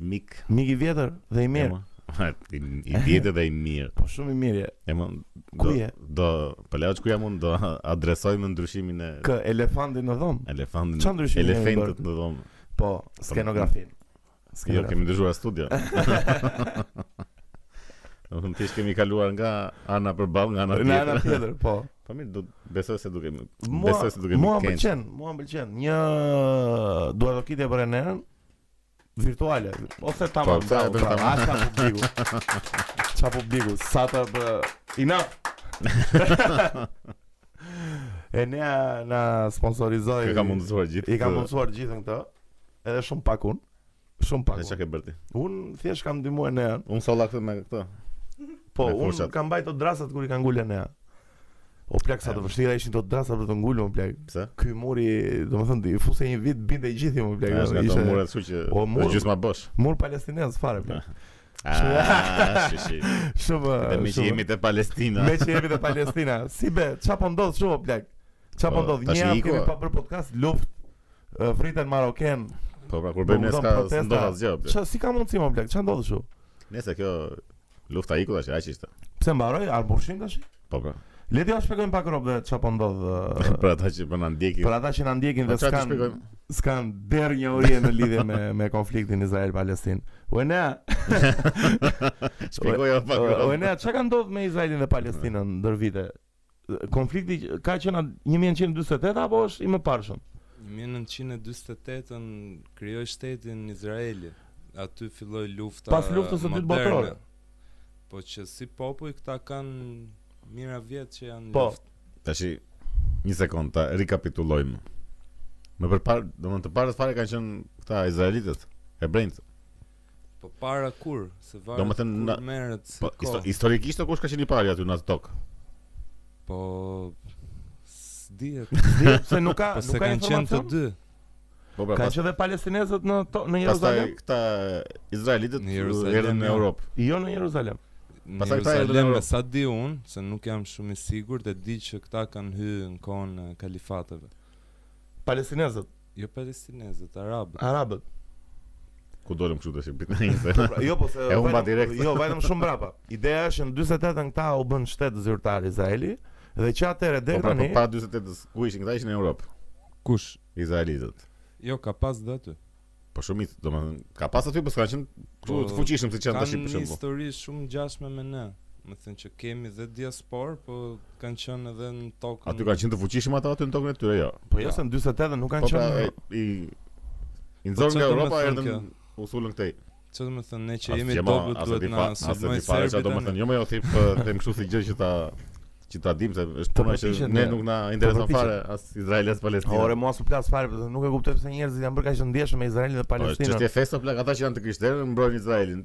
Mik. Mik i vjetër dhe i mirë. I vjetër dhe i mirë. Po shumë i mirë. Po mirë, ku je? Do, po lëre ku jam unë do adresojmë ndryshimin e Kë elefantin në dhomë? Elefantin. Çfarë ndryshimi? Elefantët në dhomë. Po, po, skenografinë. Ska jo, kemi ndryshuar studio. Do të thënë kemi kaluar nga ana përballë, nga ana tjetër. Nga ana tjetër, po. Po mirë, do besoj se duke besoj se duke mua më pëlqen, mua më pëlqen një duartrokitje për Enean virtuale ose ta marr ta bëj ta marr sa publiku. Sa publiku, sa ta bë ina. Enea na sponsorizoi. Ka mundësuar gjithë. I ka mundësuar gjithë këto. Edhe shumë pak unë. Shumë pak. Çka ke bërë ti? Unë thjesht kam ndihmuar ne. Unë solla këtë me këtë. Po, unë kam mbajt ato dërrasat kur i kanë ngulur ne. O plak sa të vështira ishin ato dërrasa për të ngulur mo plak. Pse? Ky muri, domethënë ti fusje një vidë binte i gjithë mo plak. Është nga mure ashtu që po, është gjithmonë bosh. Mur palestinez fare plak. Ah, shi shi. Shumë. Dhe meqë jemi te Palestina. Meqë jemi te Palestina. Si bre, çfarë po ndodh shumë plak? Çfarë po, po ndodh? Një javë kemi pa bërë podcast, luftë, uh, vriten marokenë. Po pra kur bëjmë ne s'ka ndodh asgjë. Çfarë si ka mundësi mo plak? Çfarë ndodh kështu? Nejse kjo lufta iku tash aq ishte. Pse mbaroi arbushim tash? Po pra. Le t'ia shpjegojmë pak robve çfarë po ndodh. Për ata që po na ndjekin. Për ata që na ndjekin dhe s'kanë s'kanë dhe aq njohuri në lidhje me me konfliktin Izrael Palestinë. Uena. Shpjegoj apo pak. Uena, çka ka ndodhur me Izraelin dhe Palestinën ndër vite? Konflikti ka qenë 1948 apo është i mëparshëm? 1948-ën krijoi shtetin Izraeli. Aty filloi lufta. Pas luftës së dytë botërore. Po që si popull këta kanë mijëra vjet që janë po. luftë. Tashi një sekondë ta rikapitulojmë. Më përpara, domethënë të parët fare kanë qenë këta izraelitët, hebrenjtë. Po para kur, se varet Domethënë, kur na- merret si Po, kohë. histo- historikisht o kush ka qenë i pari aty në atë tokë? Po s'dihet. Dihet, se nuk ka, Po nuk se ka kanë qenë të informacion? dy. Po pra, Kanë pas- qenë dhe palestinezët në to, në pastaj Jeruzalem? këta izraelitët Në Jeruzalem, erdhën në jo. Europë. Jo në Jeruzalem. Në Pastaj këta erdhën në Jeruzalem me Europë. sa di unë, se nuk jam shumë i sigurt, e di që këta kanë hyrë në kohën e kalifateve. Palestinezët. Jo palestinezët, arabët. Arabët. Ku dolëm kështu tash pit në inse. Po, pra, jo, po se e humba direkt. Jo, vajtëm shumë mbrapa. Ideja është që në 48-ën këta u bën shtet zyrtar Izraeli dhe që atëherë deri po, pra, tani. Po pra, para 48-ës ku ishin këta ishin në Europë. Kush? Izraelitët. Jo, ka pas dhe aty. Po shumë domethënë, ka pas aty, po s'ka qenë këtu po, të fuqishëm siç janë tash për shembull. Kanë një histori shumë ngjashme me ne. Domethënë që kemi dhe diasporë, po Kanë qenë edhe në tokën. Aty kanë qenë të fuqishëm ata aty në tokën e tyre, jo. Po jo, jo. se në 48 nuk kanë po, pra, qenë i i po, nxorrën nga Europa erdhën u sulën këtej. Çfarë domethënë ne që jemi dobët duhet na shfarosin fare çfarë domethënë. Jo më jo thjesht po them kështu si gjë që ta që ta dim si është puna që ne nuk na intereson fare as Izraeli as Palestina. Ore mos u plas fare, nuk e kuptoj pse njerëzit janë bërë kaq të ndjeshëm me Izraelin dhe Palestinën. Çështje fesë plak ata që janë të krishterë mbrojnë Izraelin.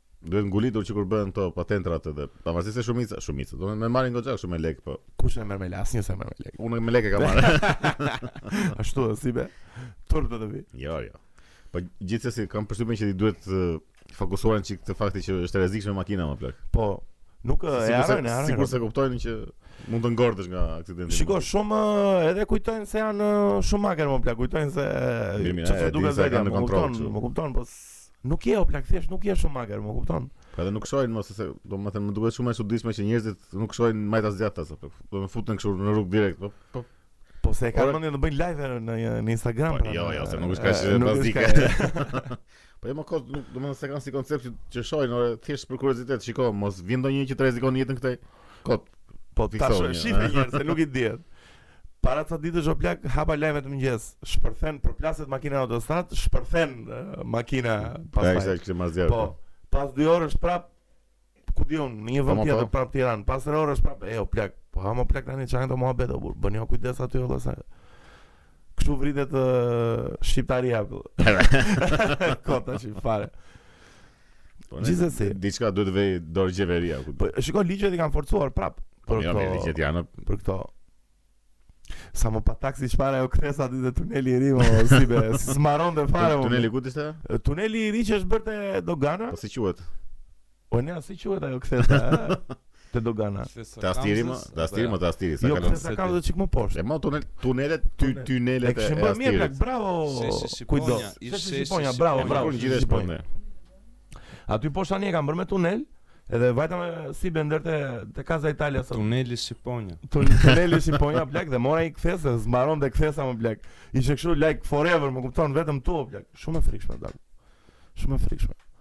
Duhet ngulitur që kur bëhen këto patentat edhe. Pavarësisht se shumica, shumica, domethënë marrin goxha kështu me lek, po. Kush e merr me lek? Asnjë s'e merr me lek. Unë me lek e kam marrë. Ashtu është si be. Turp të të vijë. Jo, jo. Po gjithsesi kam përshtypjen që ti, duhet të fokusohen çik te fakti që është e rrezikshme makina më plak. Po, nuk e harrojnë, e harrojnë. Sigurisht s'e kuptojnë që mund të ngordhësh nga aksidenti. Shiko, shumë edhe kujtojnë se janë Shumaker më plak, kujtojnë se çfarë duhet të bëjnë. Më kupton, më kupton, po Nuk je o plak, thjesht nuk je Shumaker, më kupton? Po edhe nuk shohin më se se, domethënë më duket shumë e çuditshme që njerëzit nuk shohin majtas djathtas apo. Do të futen kështu në rrugë direkt, po po. Po se kanë mendjen të bëjnë live në në Instagram. Po pra, jo, jo, se nuk është kaq bazike. Po jo më kot, nuk domethënë s'e kanë si koncept që të shohin, ore, thjesht për kuriozitet, shiko, mos vjen ndonjë që të rrezikon jetën këtej. Kot. Po tash shif njerëz se nuk i dihet. Para ca ditësh o plak hapa lajmet në mëngjes, shpërthen përplaset makina në autostradë, shpërthen makina pastaj. Ja, ishte kështu mazjer. Po, pas dy orësh prap ku di unë, në një vend tjetër prap Tiranë, pas tre orësh prap, e o plak, po a mo plak tani ç'janë këto muhabet apo bëni o kujdes aty valla sa. Kështu vritet uh, shqiptaria. Kot më kot fare. Po, ne- Gjithsesi. diçka duhet të vejë dorë qeveria këtu. Po shiko ligjet i kanë forcuar prap Po për mirë, mirë, këto ligjet janë për këto. Sa më pa taksi çfarë ajo kthesa aty te tuneli i ri mo si be, s'mbaronte fare mo. tuneli ku ishte? Tuneli i ri që është bërë te dogana. Po si quhet? O, si quhet ajo kthesa? a? Te dogana. Te Astiri më, te Astiri më, te Astiri. Jo, te s'ka, ka dhe çik më poshtë. E më tunel, tunelet, aty tunelet e Astirit. Shumë mirë, bravo. Kujdo. Sheshi Shqiponja, bravo, bravo. Kur gjithë shpon ne. Aty poshtë tani e kanë bërë me tunel. Edhe vajta me si bender te te Casa Italia sot. Tuneli Shqiponja. Tuneli Shqiponja plak dhe mora një kthesë dhe s'mbaronte kthesa më plak. Ishte kështu like forever, më kupton vetëm tu plak. Shumë e frikshme dal. Shumë e frikshme.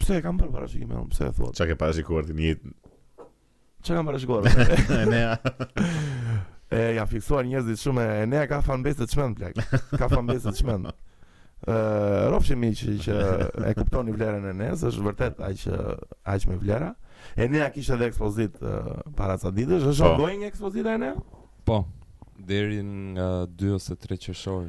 Pse, kam bërë parashikime, unë pse e thua? Çka ke parashikuar ti në jetë? Çka kam parashikuar? ne ja. e ja fiksuar njerëzit shumë e ne ka fanbase të çmendur plak. Ka fanbase të çmendur. Ë, uh, rrofshi miq që, që e kuptoni vlerën e nesë, është vërtet aq aq me vlera. E ne ja kishte edhe ekspozitë uh, para ca ditësh, është po. ongoing ekspozita e ne? Po. Deri në 2 ose 3 qershor.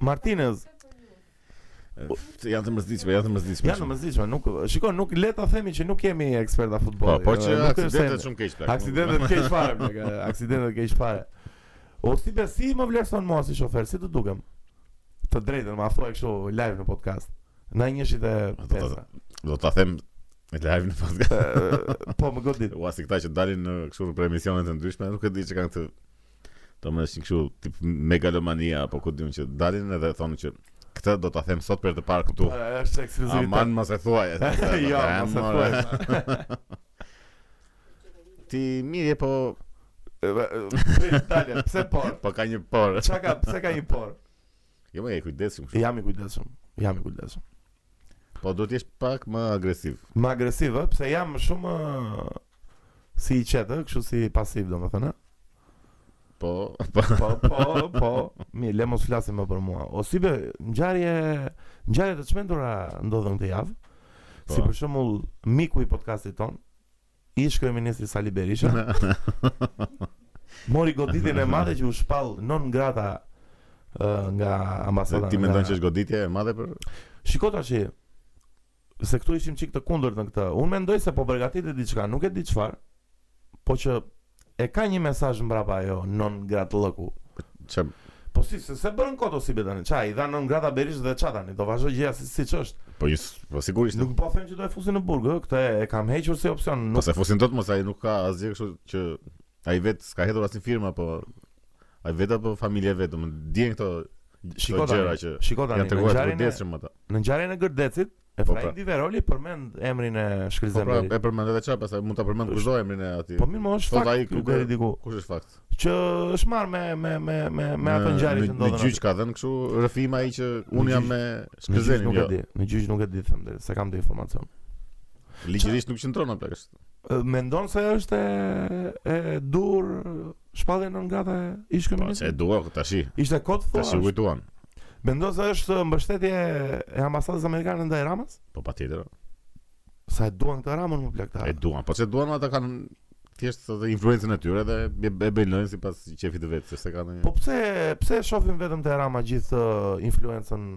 Martinez. Janë të mërzitshme, janë të mërzitshme. Janë të mërzitshme, nuk shikoj, nuk le ta themi që nuk jemi ekspertë futbolli. Po, po që aksidentet shumë keq plak. Aksidente të keq fare, plak. Aksidente të keq fare. O si be si më vlerëson mua si shofer, si të dukem? Të drejtën, ma thua kështu live në podcast. Nga njëshi te pesa. Do ta them Me live në podcast Po, më godit Ua, si këta që dalin në kështu nëpër emisionet e ndryshme Nuk e di që kanë këtë Domethënë një kështu tip megalomania apo ku di unë që dalin edhe thonë që këtë do ta them sot për herë të parë këtu. Është ekskluzivitet. Aman mos e thuaj. Jo, mos e thuaj. Ti mirë je po, pse por? Po ka një por. Çka ka, pse ka një por? Jo, më i kujdesshëm. Jam i kujdesum. Jam i kujdesum. Po duhet të jesh pak më agresiv. Më agresiv, ë, pse jam shumë ë, si i qetë, ë, kështu si pasiv, domethënë. ë. Po, po. Po, po, po. Mirë, le mos flasim më për mua. O si be, ngjarje, ngjarje të çmendura ndodhën këtë javë. Si Po. për shembull miku i podcastit tonë, Ish kryeministri Sali Berisha mori goditjen e madhe që u shpall non grata uh, nga ambasada. Ti mendon që është goditje e madhe për Shiko tashi se këtu ishim çik të kundërt në këtë. Unë mendoj se po përgatitet diçka, nuk e di çfarë, po që E ka një mesazh mbrapa ajo non gratllëku. Çe Po si se s'e bën kot o si be tani. Ça i dha non grata Berishës dhe ça tani. Do vazhdojë gjëja si siç është. Po ju s- po sigurisht. Nuk po them që do e fusin në burg, ë, këtë e, e kam hequr si opsion. Po Nuk s'e fusin dot mos ai nuk ka asgjë kështu që ai vetë s'ka hedhur asnjë firmë apo ai vetë apo familja e vet, domethënë dihen këto Shiko këto tani, gjëra që shiko tani, janë në treguar të ngjarjen e- kujdesshëm ata. në ngjarjen e Gërdecit, E po, pra, Veroli përmend emrin e Shkëlzen Po, pra, e përmend edhe çfarë, pastaj mund ta përmendë kushdo emrin e atij. Po mirë, po është fakt. Ai ku deri diku. Kush është fakt? Që është marrë me me me me me ato ngjarje që ndodhën. Në gjyq ka dhënë kështu rrëfim ai që unë jam me Shkëlzen. Nuk e jo. di, në gjyq nuk e di them deri, s'e kam këtë informacion. Ligjërisht nuk qëndron apo kështu. Mendon se është e e dur Shpallja non grata e ish Po, se e dua këtë tashi. Ishte kot thua. Tashi kujtuan. Mendon se është mbështetje e ambasadës amerikane ndaj Ramës? Po patjetër. Sa e duan këtë Ramën mo plak ata. E duan, po s'e duan ata kanë thjesht të influencën e tyre dhe e bëjnë lojën sipas qefit të vet, se s'e kanë. Po pse pse e shohim vetëm te Rama gjithë uh, influencën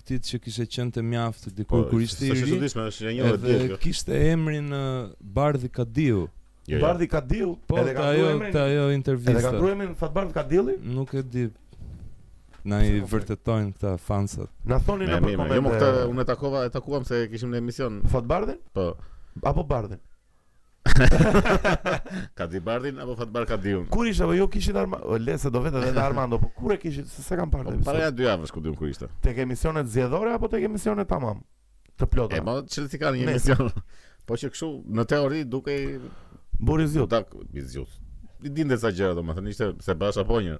Këtij që kishte qenë i majtë dikur po, kur ishte i ri. Po, është e çuditshme, është e njëjta gjë kjo. Kishte emrin Bardhi Kadiu. Jo, jo. Bardhi Kadiu, po, edhe ka ajo emrin. Po, ajo intervista. Edhe ka pasur emrin Fatbardh Kadilli? Nuk e di. Na i vërtetojnë këta fansat. Na thoni në komente. Jo, mo këtë unë takova, e takuam se e kishim në emision. Fatbardhin? Po. Apo Bardhin? Kadi Bardhin apo Fatbardh Kadiun kur ishte apo jo kishit arma o le se do vete edhe Armando po kur e kishit se s'e kam parë po, para nja dy javësh Kadiun kur ishte tek emisionet zgjedhore apo tek emisionet tamam të plota e po çel ti kanë një emision po që kështu në teori dukej burrë i zgjut. Tak, i zgjut. I dinte ca gjëra domethënë ishte si Basha po një.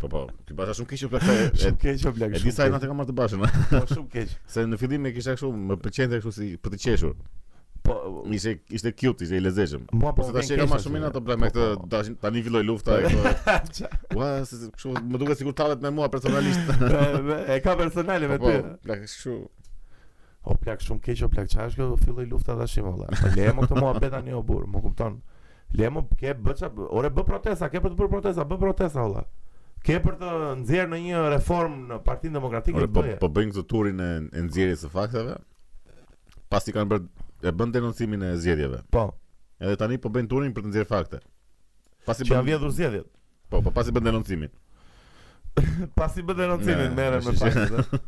po po, ky Basha shumë keq o plak. Shumë keq o plak. Disa janë të kamar të Bashën. Po shumë keq. Se në fillim e kisha kështu, më pëlqente kështu si për të qeshur. Po, ishte ishte cute, ishte i lezetshëm. Mua po tash e kam shumë në ato plan me këtë po, po. tani filloi lufta e kështu. Ua, kështu më duket sikur tallet me mua personalisht. e ka personale me po, ty. Po, plak kështu. O plak shumë keq o plak ç'është kjo filloi lufta tashmë valla. Po le mo këtë muhabet tani o burrë, më kupton. Le mo ke, bëj ça, ore bëj protesta, ke për të bërë protesta, bëj protesta valla. Ke për të nxjerrë ndonjë reformë në Partinë Demokratike. Ore po po bëjnë këtë turin e nxjerrjes së fakteve. Pasi kanë bërë e bënë denoncimin e zgjedhjeve. Po. Edhe tani po bëjnë turin për të nxjerrë fakte. Pasi që janë vjedhur zgjedhjet. Po, po pasi bënë denoncimin. pasi bënë denoncimin, merren me fakte.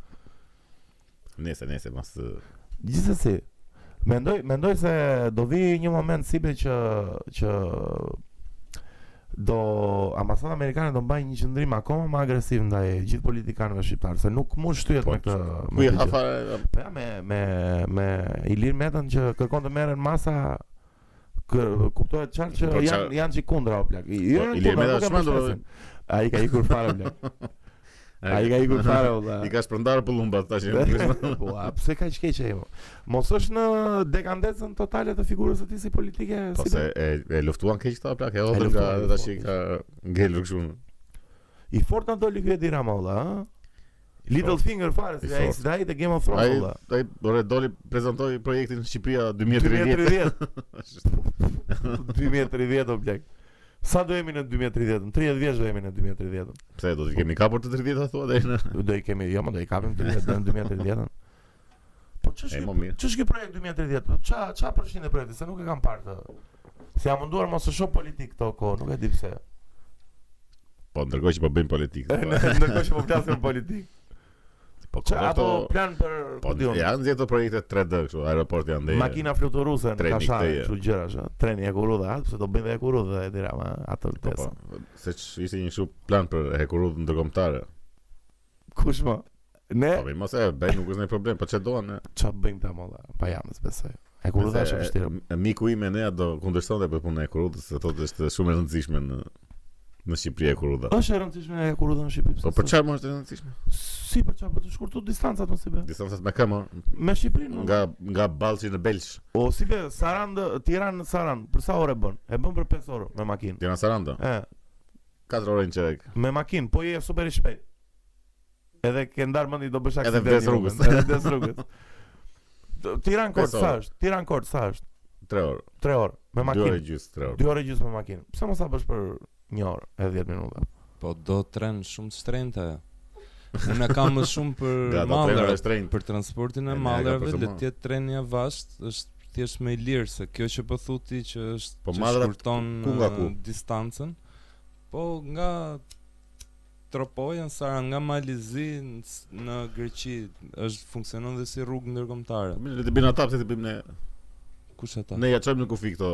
Nëse, nëse mos Gjithsesi, mendoj mendoj se do vi një moment si që që do ambasada amerikane do mbajë një qëndrim akoma më agresiv ndaj gjithë politikanëve shqiptarë, se nuk mund shtyhet po, me këtë. Ku i hafa? Po ja me me me Ilir Metën që kërkon të merren masa kë, kuptohet qartë që po, janë janë çikundra o plak. Jo, Ilir Meta çfarë do? Ai ka ikur fare plak. Ai ka ikur fare valla. I ka shpërndarë pëllumbat tash. Po, a pse ka çka që ajo? Mos është në dekandecën totale të figurës së tij politike. Po se e, e luftuan keq këta plak, e hodhën, ngaqë tash i ka ngelur kështu. I fortë na doli ky Edi Rama valla, ha? Little Finger fare, si ai si ai te Game of Thrones valla. Ai ore doli prezantoi projektin Shqipëria 2030. 2030 o plak. Sa do jemi në 2030-ën? 30 vjeç do jemi në 2030-ën. Pse do të kemi kapur të 30-ta thua deri në do i kemi, jo, mo do i kapim 30 deri në 2030-ën. Po ç'është kjo? Ç'është ky projekt 2030? Po ça ça përfshin në projektin? Se nuk e kam parë të. Se jam munduar mos të shoh politikë këto kohë, nuk e di pse. Po ndërkohë që po bëjmë politikë. Po. ndërkohë që po flasim politikë. Po ça, apo këto... plan për ku di unë. Kanë nxjerrë projekte 3D kështu, aeroporti andej. Makina fluturuse në Kashar, kështu gjëra ashtu. Treni, hekurudha, pse do bëjnë hekurudha e dira më atë të tesa. Po, po. Se ishte një kështu plan për hekurudhë ndërkombëtare. Kush më? Ne. Po mos e bëj, nuk është ndonjë problem, po ç'e duam ne. Ça bëjmë ta molla? Pa jam të besoj. Hekurudha është e vështirë. Miku im Enea do kundërshtonte për punën e hekurudhës, se thotë është shumë e rëndësishme në në Shqipëri hekurudha. Është e rëndësishme hekurudha në Shqipëri. Po për çfarë më është e rëndësishme? Si për çfarë për të shkurtu distancat mo si be. Distancat me kë më. Me Shqipërinë. Nga nga Ballshi në Belsh. O si be Sarandë, Tiranë në Sarandë, për sa orë bën? E bën për 5 orë me makinë. Tiranë Sarandë. Ë. 4 orë e çerek. Me makinë, po je super i shpejt. Edhe ke ndar mendjen do bësh aksident. Edhe vdes rrugës. Edhe vdes rrugës. Tiranë Korçë sa është? Tiranë Korçë sa është? 3 orë. 3 orë me makinë. 2 orë gjys, 3 orë. 2 orë gjys me makinë. Pse mos ta bësh për 1 orë e 10 minuta? Po do tren shumë të shtrenjtë. Unë e kam më shumë për mallra, për transportin e mallrave, le të jetë treni i avashtë, është thjesht më i lirë se kjo që po thua ti që është po që shkurton distancën. Po nga Tropoja në Sara nga Mali i Zi në Greqi është funksionon dhe si rrugë ndërkombëtare. Po mirë, le ta bëjnë ata pse ta bëjmë ne. Kush ata? Ne ja çojmë në kufi këto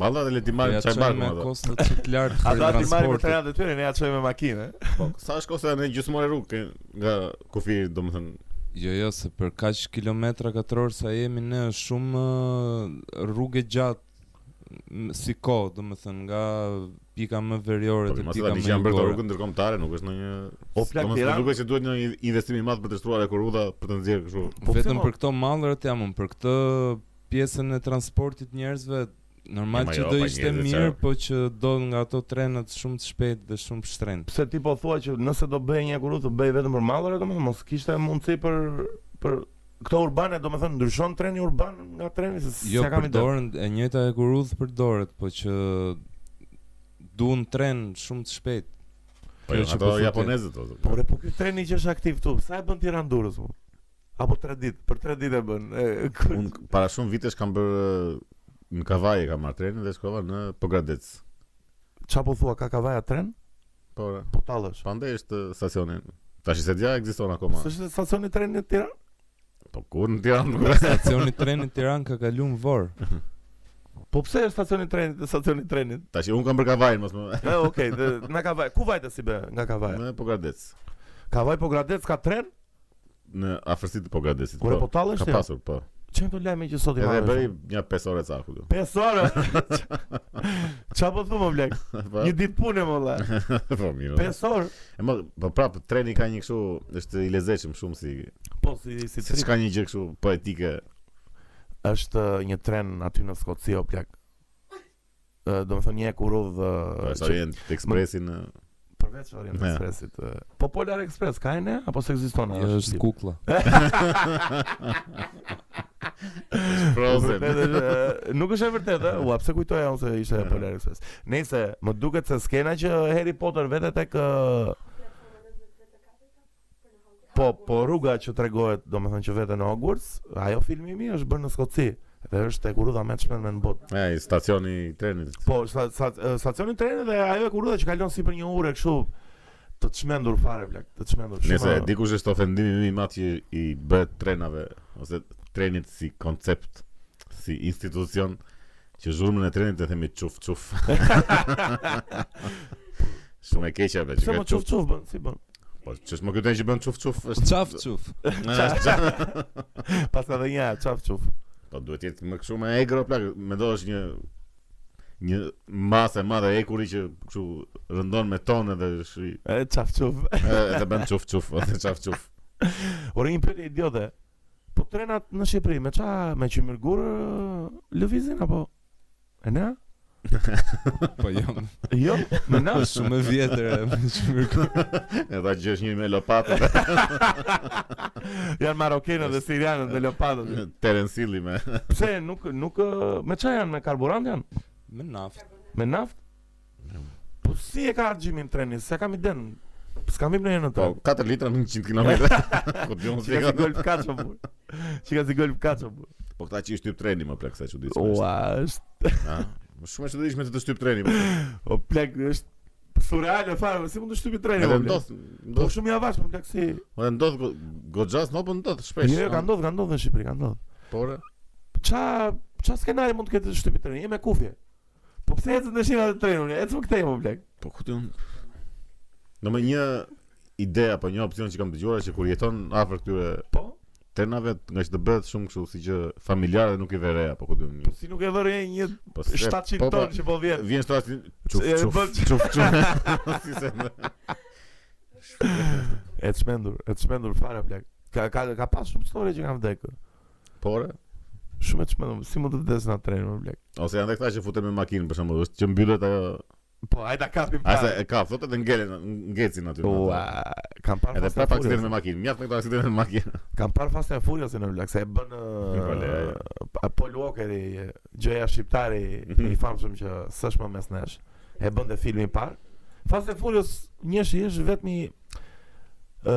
mallra dhe le t'i marrin çaj barku ata. Ja çojmë kosto të të lartë për transport. Ata t'i marrin me trenat e tyre, ne ja çojmë me makinë. Po, sa është kosto në gjysmën e rrugës nga kufi, domethënë Jo, jo, se për kaq kilometra katror sa jemi ne është shumë rrugë gjatë si kohë, domethënë, nga pika më veriore të pika më jugore. Po, për rrugën ndërkombëtare, nuk është ndonjë... O, plak, të rrugën... Nuk është që duhet një investim i madh për të shtruar hekurudha për të nxjerrë kështu. Po, Vetëm për këto mallrat jam unë, për këtë pjesën e transportit të njerëzve, Normal që do ishte mirë, po që do nga ato trenat shumë të shpejt dhe shumë shtrenjtë. Pse ti po thua që nëse do bëhej një hekurudhë do bëhej vetëm për mallra, domethënë mos kishte mundësi për për Këto urbane domethënë ndryshon treni urban nga treni se jo, s'ia kam idenë e njëjta hekurudhë përdoret po që duhen trena shumë të shpejt po jo, ato po japonezët po po po ky treni që është aktiv këtu sa e bën Tiranë Durrës mo apo tre ditë për tre ditë e bën unë para shumë vitesh kam bërë në Kavajë e kam marrë trenin dhe shkova në Pogradec ça po thua ka Kavaja tren Po, re. Po tallesh. Po andej është stacioni. Tash s'e di a ekziston akoma. S'është stacioni i trenit në Tiranë? Po kur në Tiranë? Stacioni i trenit në Tiranë ka kaluar në Vor. Po pse është stacioni i trenit, stacioni i trenit? Tash un e kam për Kavajën, mos më. Ë, okay, në Kavajë. Ku vajte si be nga Kavaja? Në Pogradec. Kavajë Pogradec ka tren? në afërsi të Pogradecit. Kur po, po tallesh ti? Ka pasur, po. Çfarë lajme që sot i marrë? Edhe bëri një 5 orë ca këtu. 5 orë. Ça po thua plak? Po. Një ditë punë më vëlla. Po mirë. 5 orë. Epo prapë treni ka një kështu, është i lezetshëm shumë si. Po si si si ka një gjë kështu poetike. Është uh, një tren aty në Skoci o plak. Ë, domethënë një hekurudhë Po, ë, sa Orient Ekspresin ë... përveç Orient Ne. Expressit. ë, Po Polar Express ka e ne apo s'ekziston? a, Kjo është shqip? kukla. Frozen. Vërtet është, ë, nuk është e vërtetë, ë? ua pse kujtoja unë se ishte Ja. Polar Express. Nejse më duket se skena që Harry Potter vete tek ë, Po, po rruga që tregohet, domethënë që vete në Hogwarts, ajo filmi i mirë është bërë në Skoci dhe është hekurudha më e çmendur në botë. Ai stacioni i trenit. Po, sa, sa, stacioni i trenit dhe ajo hekurudha që kalon sipër një ure kështu të çmendur fare plak, të çmendur shumë. Nejse dikush është ofendimi më i madh që i bëhet trenave ose trenit si koncept, si institucion që zhurmën e trenit e themi çuf çuf. Shumë e keqja vetë. Sa më çuf çuf bën, si bën. Po ç'më kujton që bën çuf çuf. Çaf çuf. Pastaj edhe një çaf çuf. Po duhet të jetë më kështu më egër apo plak, mendosh një një masë e madhe hekuri që kështu rëndon me ton dhe shri. E çaf çuf. Edhe bën çuf çuf, edhe çaf çuf. Ore një pyetje idiote. Po trenat në Shqipëri me ça me qymyrgur lëvizin apo E na? Po jo. Jo, me naftë shumë e vjetër e më shumë kur. Edhe atje është një me lopatë. janë marokenë edhe sirianë me lopatë. Terencilli me. Pse nuk nuk me ça janë me karburant janë? Me naftë. Me naftë? Po si e ka harxhimin treni? S'e kam idenë? S'ka mi bërë në tren. Po, 4 litra në 100 km. Po ti mos e ka golf kaço bu. Çi ka si golf kaço bu. Po këta që i shtyp treni më plak sa e çuditshme. Ua, është. Ha. Po shumë e çuditshme të të shtyp treni. Po plak është surreale fare, si mund të shtypi treni? Edhe ndodh, ndodh. Po shumë i avash, po plak si. Po ndodh goxha, jo po ndodh shpesh. Jo, jo ka ndodh, ka ndodh në Shqipëri, ka ndodh. Por ça, ça skenari mund të jetë të të shtypi treni? Je me kufje. Po pse ecën në shina të trenit? Ec më këtej more plak. Po ku di unë? Domethënë një ide apo një opsion që kam dëgjuar që kur jeton afër këtyre Po? trenave, nga që të bëhet shumë kështu si që familjar dhe nuk i vë re, apo ku di unë. Po si nuk e vë re një Po se- 700 po, po, ton që po vjen. Vjen shtati çuf E, çuf bën- çuf çuf. Si se më. Është e çmendur, është e çmendur fare plak. Ka ka ka pas shumë histori që kanë vdekur. Por shumë e çmendur, si mund të vdes në tren më plak. Ose janë këta që futen me makinë për shembull, që mbyllet ajo. Po, ai ta kapim pra. Ose e ka, thotë të ngelen, ngecin aty. Po, kam parë. Edhe prapa aksident me makinë, mjaft me këta aksident me makinë. Kam parë fast and furious më plak, se e bën uh, Paul Walker i gjëja, shqiptari mhm. i famshëm që s'është më mes nesh. E bën te filmi i parë. Fast and Furious njëshi është vetëm i ë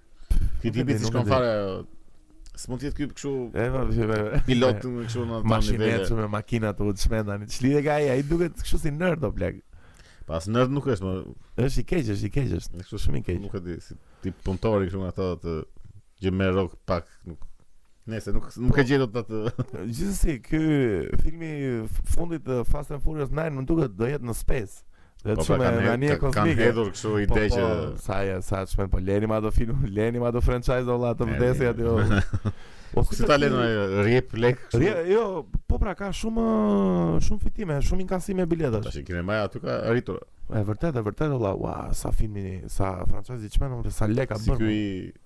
Ti ti s'i shkon fare S'mund të jetë ky kështu. E po ti ve. Pilot më kështu në atë nivel. Me makina të udhshme tani. Ç'lidhje ka ai, ai duket kështu si nerd o plak. Po as nerd nuk është, më. Është i keq, është i keq, është kështu shumë i keq. Nuk e di si tip punëtori kështu ato të që me rok pak nuk Nëse nuk nuk po e gjete dot atë. Gjithsesi, ky filmi i fundit të Fast and Furious 9 më duket do jetë në space. Dhe po, shumë pra, në anije kozmike. Kanë hedhur kështu po, ide që sa ja sa çmë po lëreni atë film, lëreni atë franchise olla të vdesi aty. Po si ta lënë rri për lekë. Jo, po pra ka shumë shumë fitime, shumë inkasime biletash. Tash kinema aty ka arritur. E vërtetë, e vërtetë olla, ua, sa filmi, sa franchise i çmendur, sa lekë ka bërë. Si ky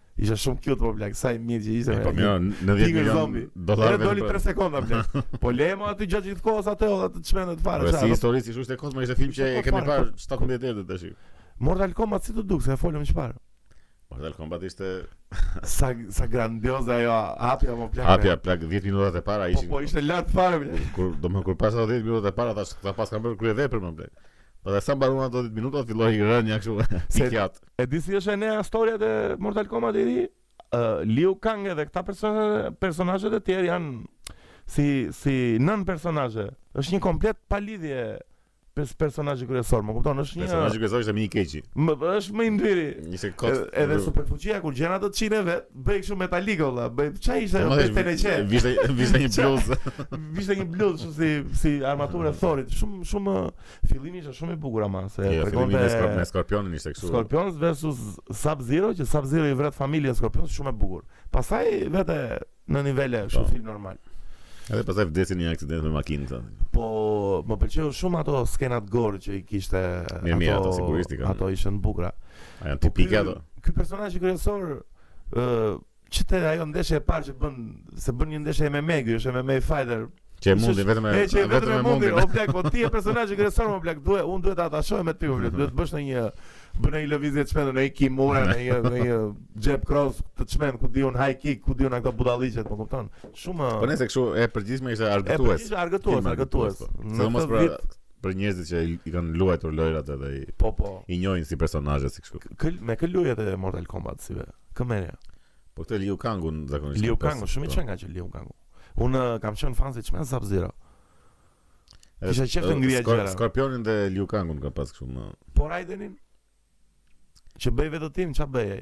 Ishte shumë cute po plak, sa i mirë që ishte. Po mirë, në 10 milion dollarë. Edhe doli 3 sekonda plak. Po lëre aty gjatë gjithë kohës atë edhe të çmendte fare. Po si histori siç ishte kot, më ishte film që e kemi parë 17 herë të tash. Mortal Kombat si t'u duk se folëm çfarë. Mortal Kombat ishte sa sa grandioze ajo hapja më plak. Hapja plak 10 minutat e para po, ishin. Po, po ishte lart fare. Kur domethënë kur pashë 10 minutat e para thashë e paska bërë kryevepër më plak. Po dhe sa mbaruan ato 10 minuta filloi rënia kështu si kjat. E di si është ajo historia e Mortal Kombat i ri? Uh, Liu Kang edhe këta personazhet e tjerë janë si si nën personazhe. Është një komplet pa lidhje personazhi kryesor, më kupton, është një personazhi kryesor është më i keqi. Më është më i ndyri. Një si kot. Edhe superfuqia kur gjen atë çinë vet, Bëj kështu metalik olla, bëj ç'a ishte ajo bëj teleçe. Vishte, vishte një bluzë. Vishte një bluzë kështu si si armaturë e Thorit, shumë shumë fillimi ishte shumë i bukur ama se jo, tregonte me skorp, me Skorpionin ishte kështu. Skorpion versus Sub Zero që Sub Zero i vret familjen Skorpion shumë e bukur. Pastaj vete në nivele kështu po. film normal. Edhe pastaj vdesin në një aksident me makinë këtë. Po, më pëlqeu shumë ato skenat gore që i kishte ato. Mirë, ato sigurisht i kanë. Ato ishin të bukura. Po janë po tipike ato? Ky personazhi kryesor ë që te ajo ndeshje e parë që bën se bën një ndeshje MMA, ky është MMA fighter. Që e mundi vetëm e që vetëm e mundi. O plak, po ti je personazhi kryesor, o plak, duhet unë duhet të atashohem me ty, o plak, duhet bësh ndonjë ndonjë lëvizje të çmendur, ndonjë kimura ndonjë ndonjë jab cross të çmendur ku di unë high kick, ku di unë ato budallallëqet, më kupton? Shumë Po nejse kështu e përgjithshme ishte argëtues. E përgjithshme argëtues, argëtues. Në mos pra për njerëzit që i kanë luajtur lojrat edhe i po po i njohin si personazhe si kështu. Kë, me kë luaje te Mortal Kombat ti be? Kë merrja? Po këtë Liu Kangun zakonisht. Liu Kangu, shumë i po. qenë nga që Liu Kangu. Unë eh, kam qenë fans i çmendur Sub Zero. Kisha qejf të ngrija gjëra. Skorpionin dhe Liu Kangun ka pas kështu më. Po Raidenin? Që bënte vetëtima, ça bënte?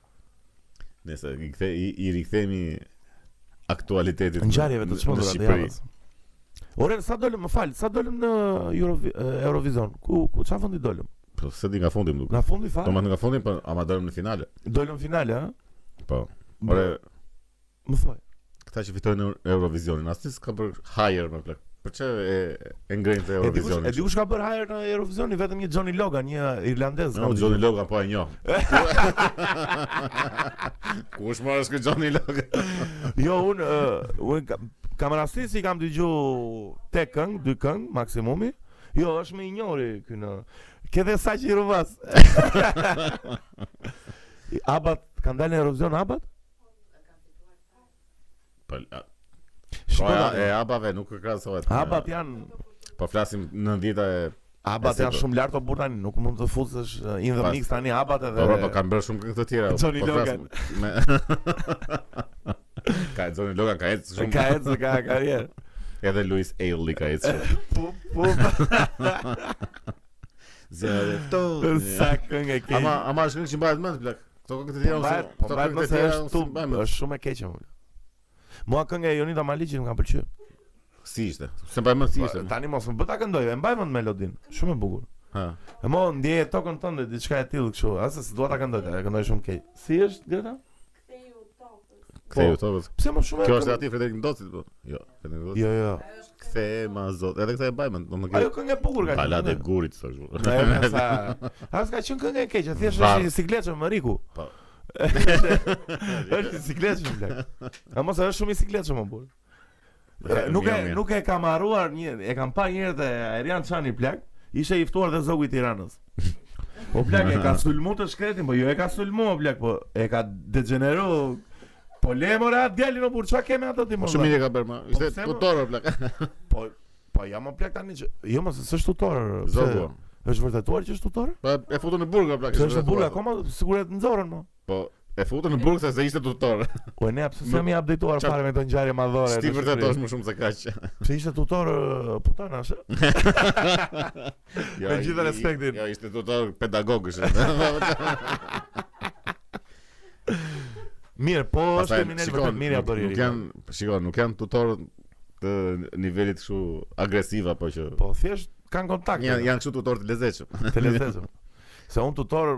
Nëse i kthe i, i rikthehemi aktualitetit ngjarjeve të çmendura të javës. Ore, sa dolëm, më fal, sa dolëm në Euro, Eurovision? Ku ku çfarë fundi dolëm? Po s'e di nga fundi më duket. Nga fundi fare. Po nga fundi, po ama dolëm në finale. Dolëm në finale, ha? Po. Ore, Më thuaj, këta që fitojnë Eurovisionin, asnjë s'ka bërë hajër më plak. Për çe e e ngrenë këtë Eurovisionin? E di kush ka bërë hajër në Eurovision, vetëm një Johnny Logan, një irlandez. Jo, Johnny Logan po e njoh. Kush më është Johnny Logan? jo, un un kam rastin s'i kam dëgju tek këngë, dy këngë maksimumi. Jo, është më i njohuri ky në. Ke dhe sa që i rruvas. Abat, kanë dalë në Eurovision Abat? Po, Shkoja e abave nuk e krahasohet. Abat janë Po flasim nëntëdhjeta e Abat janë shumë lart o burr tani, nuk mund të futesh in the mix tani Abat edhe. Po po kanë bërë shumë këngë të tjera. Johnny po Logan. Ka Johnny Logan ka ecë shumë. Ka ecë ka karrierë. Edhe Luis Ailey ka ecë. Po po. Zero. Sa këngë ke. Ama ama është këngë që bëhet hit plak. Këto këngë të tjera unë po bëhet më se është tu, është shumë e keqe unë. Mua kënga e Jonida Maliqit më ka pëlqyer. Si ishte? S'e mbaj mend si ishte. Po, tani mos më bëj ta këndoj, e mbaj mend melodinë. Shumë e bukur. Ha. E mo ndjeje tokën tënde diçka e tillë kështu, as s'e dua ta këndoj, e këndoj shumë keq. Si është Greta? Ktheju tokës. Pse më shumë? Kjo është aty Frederik Ndocit po. Jo, Frederik Ndocit. Jo, jo. Kthe ma zot. Edhe këtë e bajmë, do më ke. Ajo këngë e bukur ka. Balada e gurit thosh. Ajo sa. A s'ka qenë këngë e keqe, thjesht është i sikletshëm Riku. Po. Është i sikletshëm. A mos është shumë i sikletshëm më burr. Nuk e nuk e kam harruar një, e kam pa një herë te Arian Çani plak, ishte i ftuar te Zogu i Tiranës. Po plak e ka sulmu të shkretin, po jo e ka sulmu o plak, po e ka degeneru Po le more atë djalin o burr, çka ke me ato ti më. Po shumë mirë ka bërë më. Po ishte tutor o plak. Po po jam o plak tani që jo më se s'është tutor. Zogu. Është vërtetuar që është tutor? Po e futu në burg o plak. Është në burg akoma sigurisht e nxorën më. Po, e futën në burg se ishte tutor. Po e ne pse s'jam i updateuar fare me këto ngjarje madhore. Ti vërtetosh më shumë se kaq. Pse ishte tutor putana se? Me gjithë respektin. Jo, ishte tutor pedagogësh. Mirë, po është kriminal vërtet mirë apo rri. Nuk janë, shiko, nuk janë tutor të nivelit kështu agresiv apo që. Po thjesht kanë kontakt. Janë janë kështu tutor të lezetshëm. Të lezetshëm. Se un tutor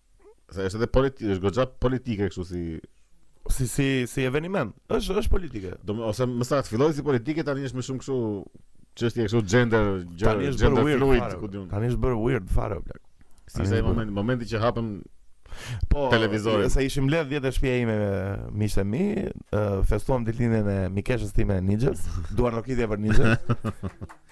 Se është edhe politike, është goxha politike kështu si si si si eveniment. Është është politike. Domethënë ose më saktë filloi si politike tani është më shumë kështu çështje kështu gender, tani është gender weird, fluid, fare, ku di unë. Tani është bërë weird fare o plak. Si sa moment, momenti që hapëm po televizorin. Sa ishim mbledh te shtëpia ime me miqtë e mi, uh, festuam ditëlindjen e mikeshës time Nigel, duartrokitje për Nigel.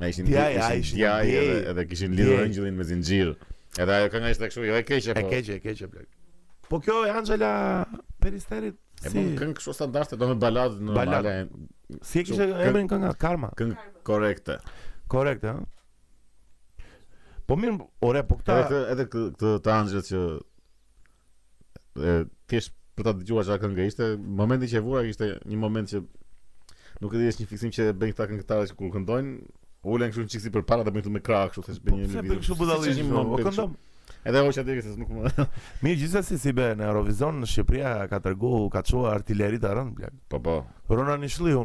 Ai ishin dy, ai ishin dy edhe edhe kishin lidhur engjëllin me zinxhir. Edhe ajo kënga ishte kështu, jo e keqe po. E keqe, e keqe plak. Po kjo e Anxhela Peristerit si e bën këngë kështu standarde, domethënë baladë. Si e kishte emrin kënga Karma. Këngë korrekte. Korrekte, ëh. Po mirë, ore, po këta edhe këtë të Anxhelës që e thjesht për ta dëgjuar çfarë këngë ishte, momentin që e vura ishte një moment që nuk e di është një fiksim që bëjnë këta këngëtarë që kur këndojnë, ulen kështu një çik si përpara dhe bëjnë këtu me krah kështu thjesht bëjnë një lëvizje. Kështu budallish një moment. Këndom. Edhe hoqa deri se nuk më. Mirë, gjithsesi si be në Eurovizon në Shqipëri ka tregu, ka çuar artileri të rëndë plak. Po po. Rona Nishliu.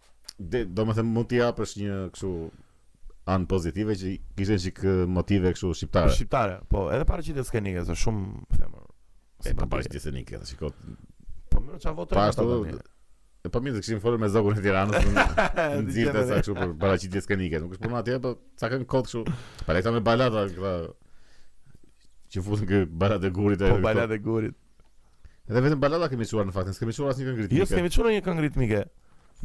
Dhe, domethënë, mund t'i japësh një kështu anë pozitive që kishte një çik motive kështu shqiptare. Shqiptare, po, edhe paraqitje skenike, se shumë femër. E pa paraqitjet skenike, tash shikoj. Po për çfarë votojnë ata tani? E pa mirë, kishim folur me zogun e Tiranës. Nxirrte sa kështu për paraqitjet skenike, nuk është punë atje, po sa kanë kot kështu. Pa lekta me balada këta. Që futën te balada e gurit ajo. Po balada e gurit. Dhe vetëm balada kemi çuar në fakt, s'kemi çuar asnjë këngë ritmike. Jo, s'kemi çuar një këngë ritmike.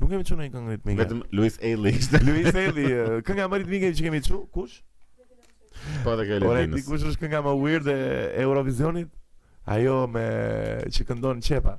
Nuk kemi çuar një këngë ritmike. Vetëm Luiz Ejlli ishte. Luiz Ejlli, kënga më ritmike që kemi çu, kush? Po edhe kjo Ora, di kush është kënga më weird e Eurovisionit? Ajo me që këndon qepa.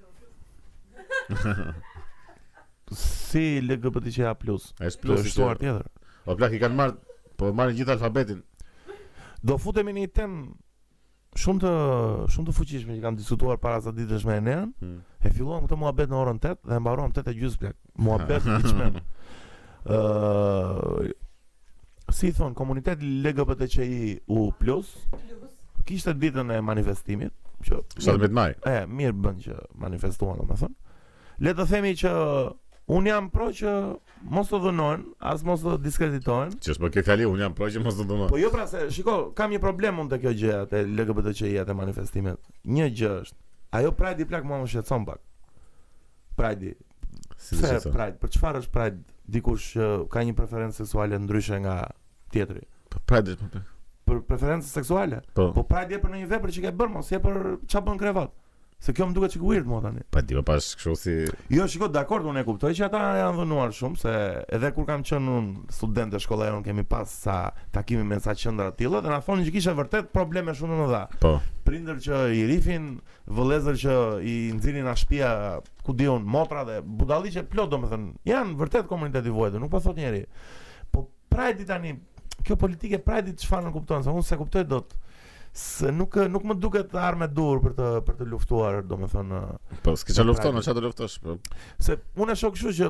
si LGBTQIA+. Es plus. Është shtuar tjetër. O plak i kanë marrë, po marrin gjithë alfabetin. Do futemi në një temë shumë të shumë të fuqishme që kam diskutuar para sa ditësh me Enean. Hmm. E filluam këtë muhabet në orën 8 dhe e mbaruam 8 e gjysmë plak. Muhabet i çmend. Ë si thon komuniteti LGBTQI plus kishte ditën e manifestimit që 17 maj. E mirë bën që manifestuan domethën. Le të themi që Un jam pro që mos të dhunohen, as mos të diskreditohen. Që s'po ke kali, un jam pro që mos të dhunohen. Po jo pra se, shiko, kam një problem unë të kjo gjëja e LGBTQI-a te manifestimet. Një gjë është. Ajo Pride i plak mua më shqetëson pak. Pride, Si, se Pride, për çfarë është Pride? Dikush që ka një preferencë seksuale ndryshe nga tjetri. Po Pride është për preferencë seksuale. Po, po Pride je për një vepër që ke bërë, jo se për çfarë bën në krevat. Se kjo më duket çik weird mo tani. Pa di, pak kështu si Jo, shiko, dakord, unë e kuptoj që ata janë dhunuar shumë se edhe kur kam qenë un student te shkolla, unë kemi pas ca takime me ca qendra të tilla dhe na thonin që kishin vërtet probleme shumë të mëdha. Po. Prindër që i rrifnin, vëllezër që i nxirrnin nga shtëpia ku di unë, motra dhe budalliqe plot domethënë, janë vërtet komunitet i vuajtur, nuk po thot njeri. Po Pride-i tani, kjo politikë Pride-i çfarë nuk kupton, se unë s'e kuptoj dot se nuk nuk më duket arma e duhur për të për të luftuar, domethënë. Po, s'ke çfarë lufton, çfarë do luftosh? Po. Se unë e shoh kështu që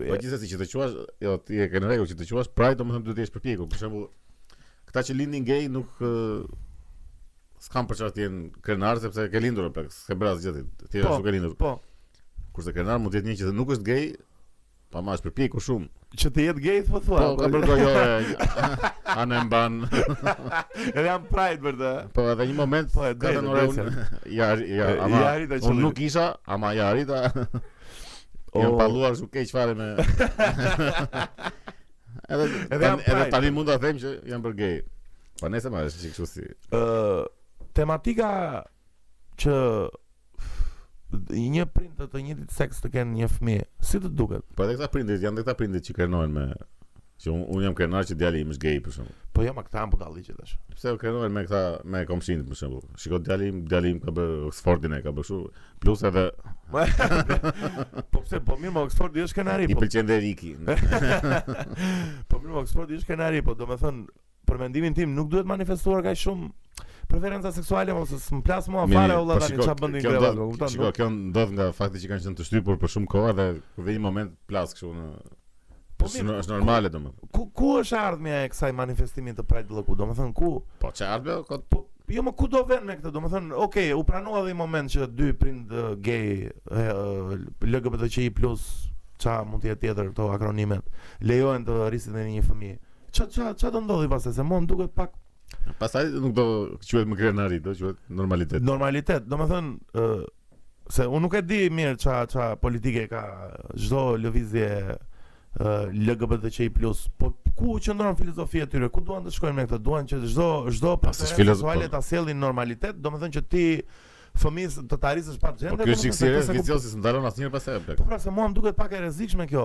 Po gjithsesi që të quash, jo, ti e ke në rregull që të quash Pride, domethënë duhet të jesh përpjekur. Për shembull, këta që lindin gay nuk s'kan për çfarë të jenë krenar sepse ke lindur apo s'ke bër asgjë ti. Ti je po, ashtu ke lindur. Po. Kurse krenar mund të jetë një që nuk është gay, po ama është përpjekur shumë. Që të jetë gay thua thua. Po, ka bërë jo. A në mban. Edhe jam pride për të. Po, edhe një moment, po, ka të nore unë. Ja, ja, ama. Ja, nuk isha, ama ia arrita. O... Jam palluar shumë keq fare me. edhe edhe, tan, edhe tani mund ta them që jam pro gay. Po nëse më është kështu si. Ë uh, tematika që dy prind të të njëjtit seks të kenë një fëmijë, si të duket? Po edhe këta prindit janë këta prindit që krenohen me Që un, un jam krenar që djali im është gay për shembull. Po jo, mo, këta janë budalliqe tash. Pse, u krenohen me këta me komshinjtë për shembull. Shiko djali im, djali im ka bër Oxfordin e ka bër kështu. Plus edhe po pse po mirë, mo Oxfordi është krenari. Po. I pëlqen dhe Riki. Po mirë, mo Oxfordi është krenari, po domethën Për mendimin tim nuk duhet manifestuar kaq shumë preferenca seksuale ose s'më plas mua fare valla tani çfarë bën në krevat, kupton? Shiko, kjo ndodh nga fakti që kanë qenë të shtypur për shumë kohë dhe vjen një moment plas kështu në Po është, është normale domethënë. Ku ku është ardhmja e këtij manifestimi të Pride-llëkut? Domethënë ku? Po ç'e ardhme ka po, Jo mo ku do vën me këtë, domethënë, ok, u pranua dhe një moment që dy prind gay, LGBTQI+, ça mund të jetë tjetër këto akronimet, lejohen të rrisin edhe një fëmijë. Ç'a ç'a ç'a do ndodhi pastaj se mua më duket pak Pastaj nuk do quhet më krenari, do quhet normalitet. Normalitet, domethënë, uh, se unë nuk e di mirë ça, ça politike ka çdo lëvizje uh, LGBTQI+, po ku qëndron filozofia e tyre, ku duan të shkojnë me këtë, duan që çdo çdo preferencë seksuale ta sjellin normalitet, domethënë që ti fëmijës të të arisë është pa gjende Po kjo është si cikël vicioz, s'ndalon asnjëherë pastaj plak Po pra se mua më duket pak e rrezikshme kjo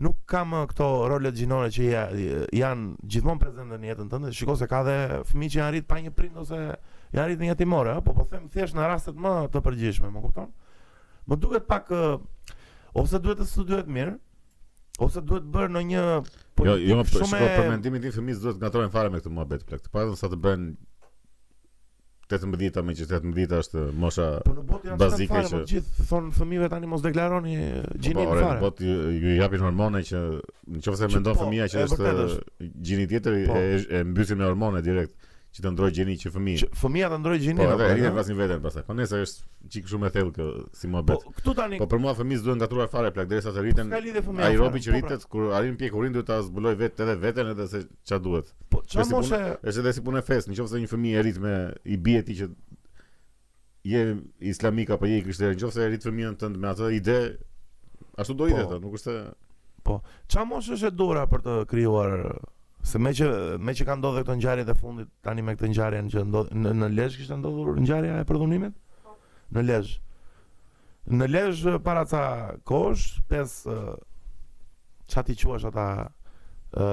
Nuk ka më këto rolet gjinore që ja, janë gjithmonë prezente në jetën tënde. Shiko se ka dhe fëmijë që janë rrit pa një prind ose janë rrit në jetimore, po po them thjesht në rastet më të përgjithshme, më kupton? Më duket pak ose duhet të studiohet mirë, ose duhet bërë në një po jo, jo, shumë për mendimin tim fëmijët s'duhet ngatërrohen fare me këtë muhabet plot. Po edhe sa të bën 18-ta me që 18-ta është mosha po në botë bazike që të gjithë thon fëmijëve tani mos deklaroni gjinin po, fare. Po botë ju japin hormone që nëse mendon po, fëmija që është gjini tjetër po. e, e mbysin me hormone direkt që të ndrrojë gjini që fëmijë. Që fëmija të ndrrojë gjini. Po, edhe ata vrasin veten pastaj. Po nëse është çik shumë e thellë kjo si muhabet. Po këtu tani. Po për mua fëmijët s'duhen ngatërruar fare plak derisa të rriten. Ai robi që po, pra. rritet kur arrin pjekurinë duhet ta zbulojë vetë edhe veten edhe se Ça duhet? Po, ça si moshe... Punë, është dhe si punë e fesë, në qoftë se një fëmijë e rrit me idetë që je islamik apo je i krishterë, në qoftë se e rrit fëmijën tënd me atë ide, ashtu do ide po, të, nuk është... Po, ça moshe është e duhura për të krijuar Se meqë, meqë ka ndodhur këto ngjarjet e fundit tani me këtë ngjarjen që ndodhi, në, në Lezhë kishte ndodhur ngjarja e përdhunimit? Po. Në Lezhë. Në Lezhë para ca kohësh, pesë ça t'i quash ata ë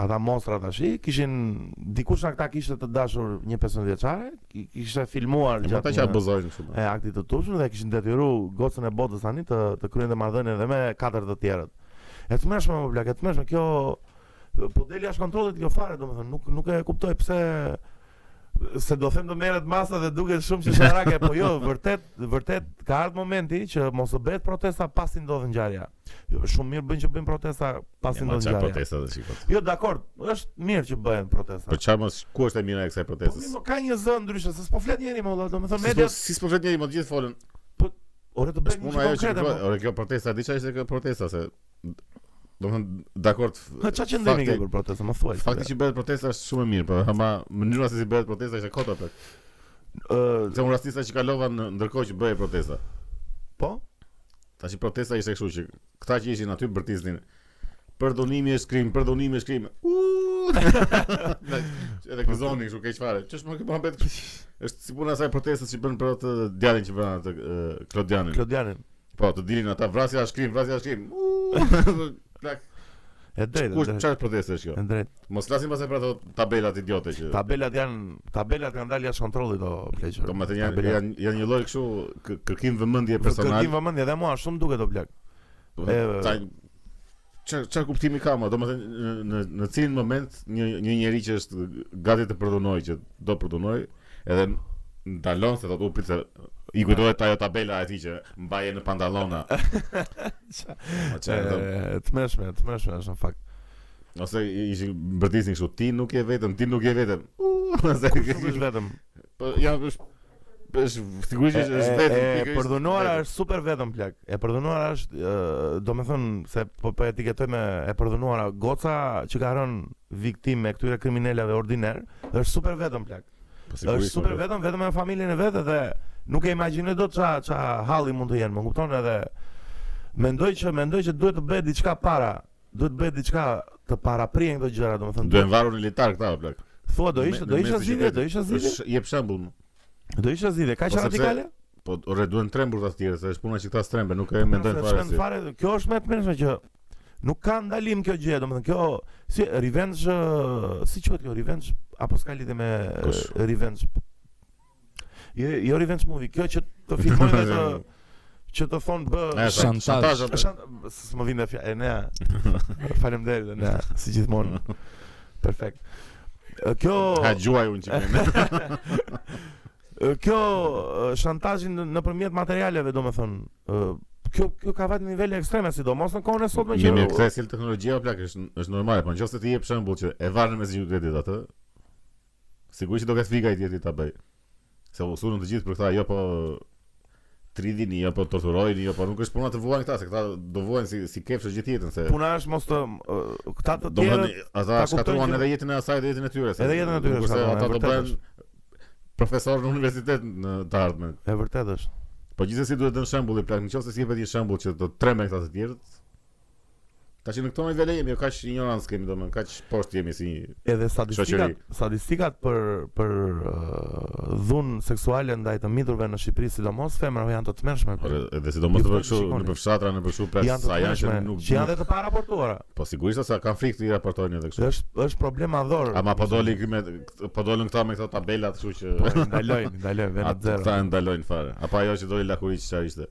ata monstra tashi, kishin dikush nga këta kishte të dashur një 15 vjeçare, kishte filmuar gjatë. Ata që abuzojnë kështu. E aktit të turpshëm dhe kishin detyruar gocën e botës tani të të kryente marrëdhënie edhe me katër të tjerët. E tmerrshme more plak, e tmerrshme, kjo po del jashtë kontrollit kjo fare, domethënë nuk nuk e kuptoj pse se do them të merren masa dhe duket shumë si sharake, po jo, vërtet, vërtet ka ardhur momenti që mos të bëhet protesta pasi ndodh ngjarja. Jo, shumë mirë bën që bëjnë protesta pasi ndodh ngjarja. Ja, protesta dhe shih kot. Jo, dakord, është mirë që bëhen protesta. Po çfarë mos ku është e mira e kësaj protestës? Po, ka një zë ndryshe, se s'po flet njeri më valla, domethënë media. Si s'po flet njeri më gjithë folën. Po, ore të bëjmë një konkrete. Po. Ore kjo protesta, diçka është kjo protesta se Domethënë dakord. Po çfarë qëndrimi ke për protestën, më thuaj. Fakti që bëhet protesta është shumë e mirë, por ama mënyra se si bëhet protesta është kot fare. Ë, se unë rastisa që kalova ndërkohë që bëhej protesta. Po? Tashi protesta ishte kështu që këta që ishin aty bërtisnin përdhunimi është krim, përdhunimi është krim. Edhe gëzonin kështu keq fare. Ç'është më këpa bëhet? Është si puna e asaj protestës që bënë për atë djalin që vranë atë Klodianin. Klodianin. Po, të dilin ata vrasja është krim, vrasja është krim. Uuuu, plak. E drejtë, e Kush drejtë. çfarë proteste është kjo? E drejtë. Mos flasim pastaj për ato tabelat idiote që Tabelat janë tabelat kanë dalë jashtë kontrollit o pleq. Domethënë janë, janë, janë një lloj kështu kë- kërkim vëmendje personale Kërkim vëmendje dhe mua ashtu më duket o plak. Po, E, ta- Ça ça kuptimi ka më? Domethënë në në në cilin moment një një njeri që është gati të përdhunojë që do përdhunojë, edhe ndalon se thotë u prit se i kujtohet ajo tabela e tij që mbaje në pantallona. Po çfarë do? E, E tmerrshme, e tmerrshme është në fakt. Ose i- bërtisnin kështu, ti nuk je vetëm, ti nuk je vetëm. Ose Kush nuk është vetëm? Po ja është është sigurisht është është vetëm e pikërisht. përdhunuara vetëm. është super vetëm plak. E përdhunuara është, ë, domethënë s'e po po etiketoj me e përdhunuara goca që ka rënë viktimë e këtyre kriminelave ordinerë, është super vetëm plak. Po Është sigurisht. super po, vetëm vetëm me familjen e vet dhe nuk e imagjinoj dot ça ça halli mund të jenë, më kupton edhe mendoj që mendoj që duhet të bëhet diçka para Duhet të bëhet diçka të paraprihen këto gjëra, domethënë. Duhen varur në litar këta o plak. Thua do ishte do ishte zgjidhje, do ishte zgjidhje. Jep shembull. Do ishte zgjidhje, kaq radikale? Po ore duhen trembur të tjerët, se është puna që këta s'tremben, nuk e mendojnë fare. Është fare, kjo është më e mirë që nuk ka ndalim kjo gjë, domethënë kjo si revenge, si quhet kjo revenge apo s'ka lidhje me revenge Jo, jo revenge movie, kjo që të filmojnë atë që të thon bë shantazh. S'më vjen fjala, ne. Faleminderit ne, si gjithmonë. Perfekt. Kjo ha gjuhën unë çikë. Kjo shantazhin nëpërmjet materialeve, domethënë, kjo kjo ka vajt në nivele ekstreme sidomos në kohën e sotme që jemi kthy si teknologjia plak është është normale, por nëse ti jep shembull që e varën me zgjidhje kredit atë, Sigurisht që do ketë frikë ai tjetri ta bëj. Se u sulën të gjithë për këta, jo po tridhini, jo po torturojini, jo po nuk është puna të vuajnë këta, se këta do vuajnë si si kafshë gjithë jetën se. Puna është mos të ketë të tjerë. Ata shkatërruan edhe jetën e asaj dhe jetën e tyre. Edhe jetën e tyre. Kurse ata do bëhen profesor në universitet në të ardhmen. E vërtetë është. Po gjithsesi duhet dhënë shembulli plak, nëse s'jepet një shembull që do të trembë këta të tjerët, Ta që në këto nivele jemi, jo kaq injorancë kemi domethënë, kaq poshtë jemi si edhe statistikat, statistikat për për uh, dhunë seksuale ndaj të miturve në Shqipëri, sidomos femrave janë të tmerrshme. Edhe, edhe sidomos në kështu nëpër fshatra, nëpër kështu pra sa janë që nuk që janë të paraportuara. Po sigurisht se kanë frikë të raportojnë edhe kështu. Është është problem madhor. Ama po doli me po dolën këta me këto tabela, kështu që po, ndalojnë, ndalojnë vetë. Ata ndalojnë fare. Apo ajo që doli lakuriq çfarë ishte?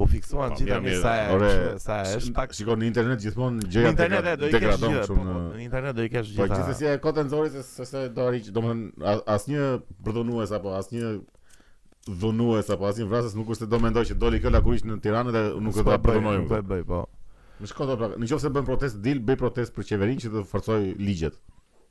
U fiksuan gjithë tani sa e, ore, sa është pak. Shikon në internet gjithmonë gjëra në internet do i kesh gjithë. Po, po, në internet do i kesh po, gjithë. Po gjithsesi e kotë nxori se se se do arrijë, domethënë asnjë përdhunues apo asnjë dhunues apo asnjë vrasës nuk është se do mendojë që doli kjo lakurish në Tiranë dhe nuk do ta përdhunojmë. Po e bëj, po. Në shkollë pra, në qoftë se bën protestë, dil bëj protestë për qeverinë që të forcojë ligjet.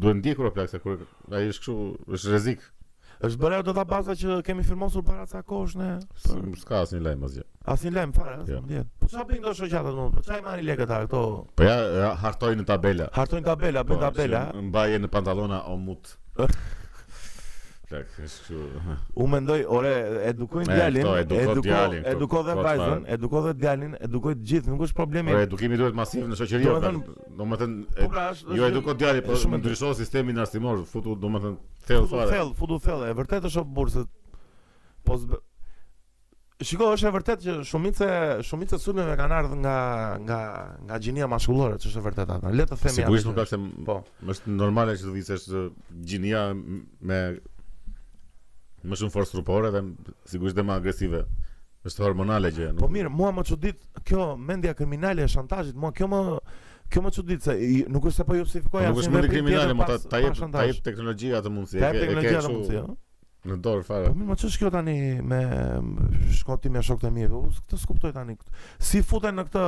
Duhet ndjekur o plak se kur ai është kështu, është rrezik. Është bërë ajo databaza që kemi firmosur para ca kohësh ne. S'ka asnjë lajm asgjë. Asnjë lajm fare, as jo. ndjen. Po çfarë bëjnë këto shoqatat më? Po çfarë marrin lekët ata këto? Po ja, ja hartojnë tabela. Hartojnë tabela, bëjnë po, tabela. Mbaje në pantallona o mut, plak, kështu. U mendoj, ore, eduko djalin, eduko, eduko dhe vajzën, eduko dhe djalin, edukoji të gjithë, nuk është problemi. Ore, edukimi duhet masiv në shoqëri. Domethënë, Domethënë, po pra, është, jo eduko djalin, po më ndrysho sistemin arsimor, futu, domethënë, thellë fare. Thellë, futu thellë, e vërtetë është o burrë, se... Po zbë... Shiko, është e vërtetë që shumica, shumica e sulmeve kanë ardhë nga, nga, nga gjinia mashkullore, ç'është e vërteta. Le të themi... Sigurisht nuk është, po. është normale që të vijë, është gjinia me më shumë forcë trupore dhe sigurisht dhe më agresive. Është hormonale gjëja, nuk. Po mirë, mua më çudit kjo mendja kriminale e shantazhit, mua kjo më kjo më çudit se nuk është se po justifikoj asnjë veprim kriminal, mo, ta ta jep ta jep teknologjia atë mundësi. Ta jep teknologjia atë mundësi, ëh. Në dorë fare. Po mirë, mo ç'është kjo tani me shokun tim me shokët e mi, po këtë s'kuptoj tani. Si futen në këtë,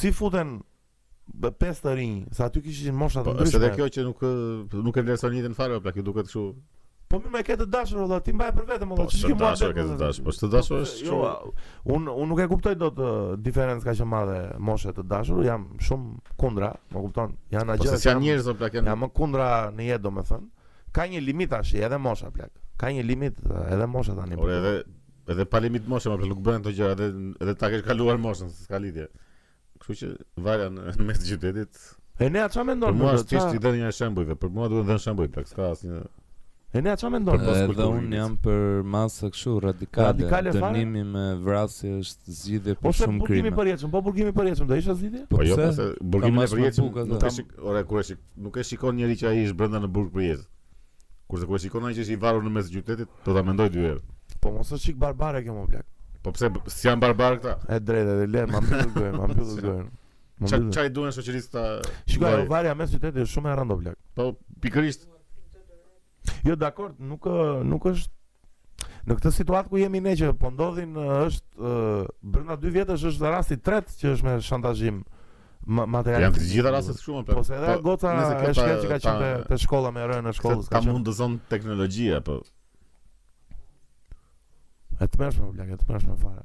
si futen Be pesë të rinj, se aty kishin mosha të ndryshme. Po është edhe kjo që nuk nuk e vlerëson jetën fare, pra kjo duket kështu. Po mo, ke të dashur vëlla, ti mbaje për vete mo vëlla, po, ç'ke mua të dashur. Po të dashur është kështu. Jo, un un nuk e kuptoj dot diferencë kaq e madhe moshe të dashur, jam shumë kundra, më kupton? Janë ajo. Po pse janë njerëz apo plakën? Jam më kundra në jetë domethën. Ka një limit tash edhe mosha plak. Ka një limit edhe mosha tani. Po edhe edhe pa limit moshe, mo nuk bën ato gjëra, edhe edhe ta kesh kaluar moshën, s'ka lidhje. Kështu që varja në mes të qytetit. Edhe çfarë mendon? Për mua është që s'është dhënë një shembull, për mua duhet dhënë shembull, plak, s'ka asnjë Edhe çfarë mendon? Edhe un jam për masa kështu radikale. Radikale fare. Dënimi me vrasje është zgjidhje për Ose shumë krime. Ose burgimi përjetshëm, po burgimi përjetshëm do ishte zgjidhje? Po, po jo, pse? Burgimi përjetshëm. Ore kur është nuk e shikon njeri që ai është brenda në burg për jetë. Kurse kur e shikon ai që është i varur në mes të qytetit, do ta mendojë dy herë. Po mos është çik barbare kjo mo plak. Po pse s'janë barbarë këta? E drejtë, e le, ma mbylle gojën, ma mbylle gojën. Ça, ça i duhen shoqërisë këta? Shiko, varja mes qytetit është shumë e rëndë o plak. Po, pikërisht. Jo, dakord, nuk, nuk është Në këtë situatë ku jemi ne që po ndodhin është brenda 2 vjetësh është rasti i tretë që është me shantazh me material. Janë të gjitha rastet këtu më po. Ose edhe po, goca e shkëlqyer që ka qenë te, te shkolla me rënë në shkollë. Ka mbytur të zonë teknologjia po. E tmerrshme, plak, e tmerrshme fare.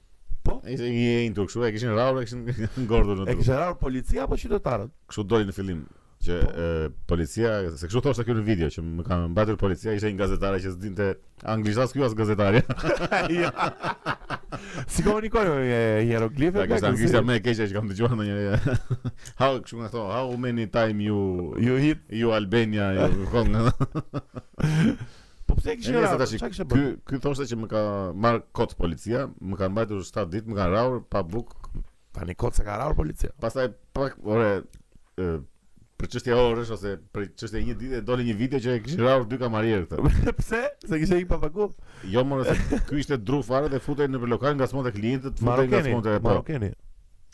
Po? E ishte një e intur kështu, e kishin rrahur, e kishin ngordhur në dru. E kishin rrahur policia apo qytetarët? Kështu doli në fillim që po. e, policia, se kështu thoshte ky në video që më kanë mbajtur policia, ishte një gazetare që s'dinte anglisht as ky as gazetari. jo. si komunikonin me hieroglife? Ja, ka qenë anglishtja më e keqe që kam dëgjuar në një... how, kështu i thonë, how many time you... You hit? You Albania, you... Po pse kishin rrah? Çka kishte bërë? Ky ky thoshte që më ka marrë kot policia, më kanë mbajtur 7 ditë, më kanë rrahur pa bukë. Tani kot s'e ka rrahur policia. Pastaj pak ore për çështje orësh ose për çështje një dite doli një video që e kishin rrahur dy kamarierë këtë. Pse? Se kishte ikë pa pagu. Jo mor se ky ishte dru fare dhe futej në lokal ngacmonte klientët, futej ngacmonte po. Marokeni.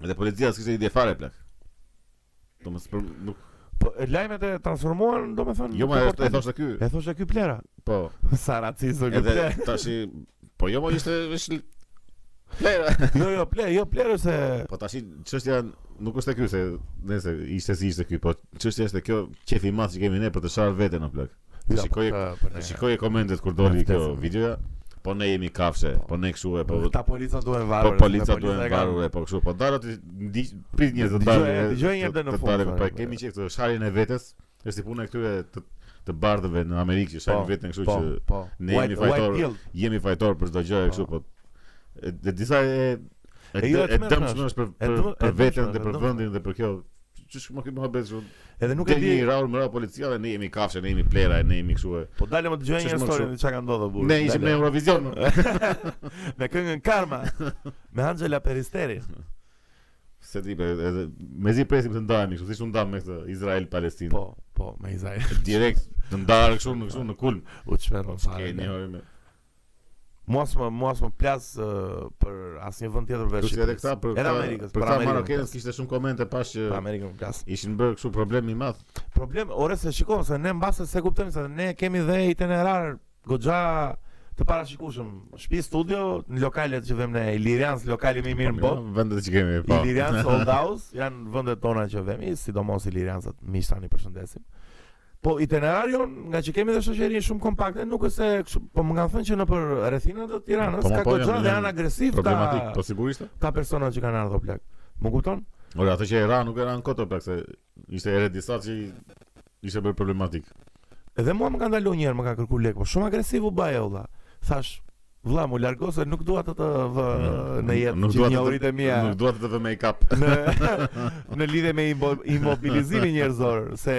Dhe policia s'kishte ide fare plak. Domethënë nuk... Po, e lajmet e transformuan, domethënë... Jo, ma, e e thoshte ky. E thoshte ky plehra. Po. Sa racizëm, ky plehra. Edhe, tashi... Po, jo, ma, ishte... ishte... Plehra. jo, jo, plehra, jo, plehra se... Po, tashi, çështja... Nuk është te ky, se... Nëse, ishte si ishte ky, po... Çështja është ky qejfi i madh që kemi ne për të sharë veten plak. E jo, shikoje, shikoje komentet kur doli kjo videoja. Po ne jemi kafshë, po ne kështu e po. Këta policët duhen varur. Po policët duhen varur e po kështu. Po dale ti njëherë prit një të dalë. Dëgjo një herë në fund. Po kemi çik të sharjen e vetes. Është si puna këtyre të të bardhëve në Amerikë që shajnë po, vetën kështu po, që po. ne jemi fajtorë. Jemi fajtorë për çdo gjë e kështu po. Dhe di sa e e jo, dëmshme është për për veten dhe për vendin dhe për kjo Çish më kemi habet zot. Edhe nuk e di. Ne rrahur më ra policia dhe ne jemi kafshë, ne jemi plehra, ne jemi kështu. Po dale ta dëgjojmë një histori se çka ndodh o burrë. Ne ishim në Eurovision. Me këngën Karma me Anxhela Peristeri. Se di, edhe mezi presim të ndajemi, kështu siç u ndam me këtë Izrael Palestinë. Po, po, me Izrael. Direkt të ndarë kështu në kështu në kulm. U çfarë fare. Mos më mos më plas uh, për asnjë vend tjetër veç. Edhe këta për edhe Amerikën, për, për Amerikën. Marokën kishte shumë komente pas që për Amerikën plas. Ishin bërë kështu problem i madh. Problem, ore se shikon se ne mbase s'e kuptojmë se ne kemi dhe itinerar goxha të parashikueshëm. Shtëpi studio në lokalet që vemi ne Ilirians, lokali më i mirë në botë. Po, vendet që kemi po. Ilirians Old House janë vendet tona që vemi, sidomos Iliriansat, miqtë tanë i përshëndesim. Po itinerar jo, ngaqë kemi dhe shoqëri shumë kompakte, nuk është se po më kanë thënë që nëpër rrethinat e Tiranës po, ka po, goxha dhe janë agresiv ta. Problematik, po sigurisht. Ka persona që kanë ardhur plak. Më kupton? Ore, atë që e vranë nuk e vranë kot plak se ishte edhe disa që ishte bërë problematik. Edhe mua më ka ndaluar një herë, më ka kërkuar lek, po shumë agresiv u bë ai o vëlla. Thashë, Vlla, m'u largo se nuk dua të të vë mm. në jetë gjithë njohuritë mia. Nuk dua të të vë make-up. Në në lidhje me imobilizimin njerëzor, se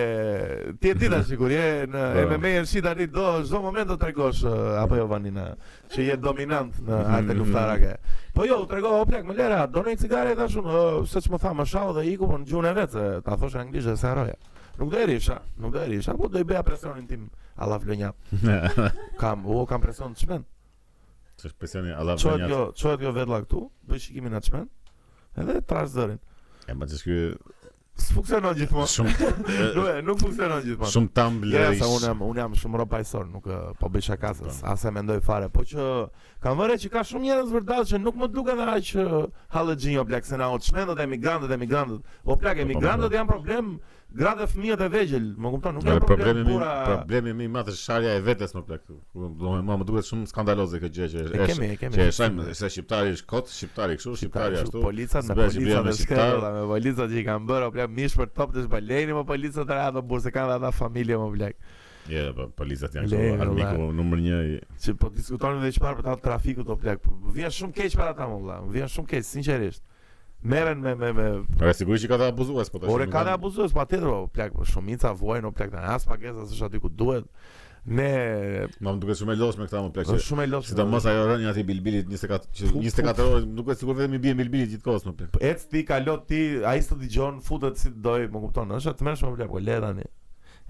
ti e di tashi kur je në po. MMA e shit tani do çdo moment do tregosh eh, apo jo tani na, që je dominant në mm-hmm. arte luftarake. Po jo, u tregova o plak, më ler, do një cigare tash unë, eh, se ç'më tha më shau dhe iku po në gjuhën e vet, ta thosh anglisht s'e harroja. Nuk do e rrihja, nuk do e rrihja, po do i bëja presionin tim alla vlonjat. kam, u kam presion të çmend. Ç'është është presioni alla vlonjat? Çohet kjo, çohet kjo vetulla këtu, bëj shikimin a çmend. Edhe trash zërin. E ma që shky... S'funksionon gjithmonë. Shumë... nuk, nuk funksionon gjithmonë. Shumë tumblerish. Ja, sa unë jam, unë jam shumë rob paqësor, nuk po bëj shaka s'e, po. as e mendoj fare. Po që Kam vënë re që ka shumë njerëz vërtet që nuk më duken aq hallexhinj o plak se na çmendët emigrantët emigrantët. O plak emigrantët janë problem gratë e fëmijët e vegjël, më kupton? Nuk janë problemi burrat... problemi më i madh është sharja e vetes më plak. Mua më duket shumë skandaloze kjo gjë që e kemi, e kemi. Që e shajmë se shqiptari është kot, shqiptari kështu, shqiptari ashtu. Policat me policat me shqiptar, me policat që i kanë bërë o plak mish për top të zbardheni me policat o ore burrë se kanë ata familje më plak. Ja, yeah, po policat janë këtu, armiku numër 1. Siç po diskutonim dhe çfarë për ata të trafikut o plak. Po, po vjen shumë keq për ata më vëlla. Vjen shumë keq sinqerisht. Merren me me me. Ore sigurisht që ka dhe abuzues po tash. Ore ka dhe abuzues patjetër po plak, po shumica vuajnë o plak tani. As pagesa s'është aty ku duhet. Mua më duket shumë e lodhshme këta më plak. Është shumë e lodhshme. Sidomos ajo rënë aty bilbilit 24 në 24 orë, nuk është sikur vetëm i bie bilbilit gjithkohës më plak. Po ec ti, kalo ti, ai s'të dëgjon, futet si të doj, më kupton. Është e tmerrshme më plak, po le tani.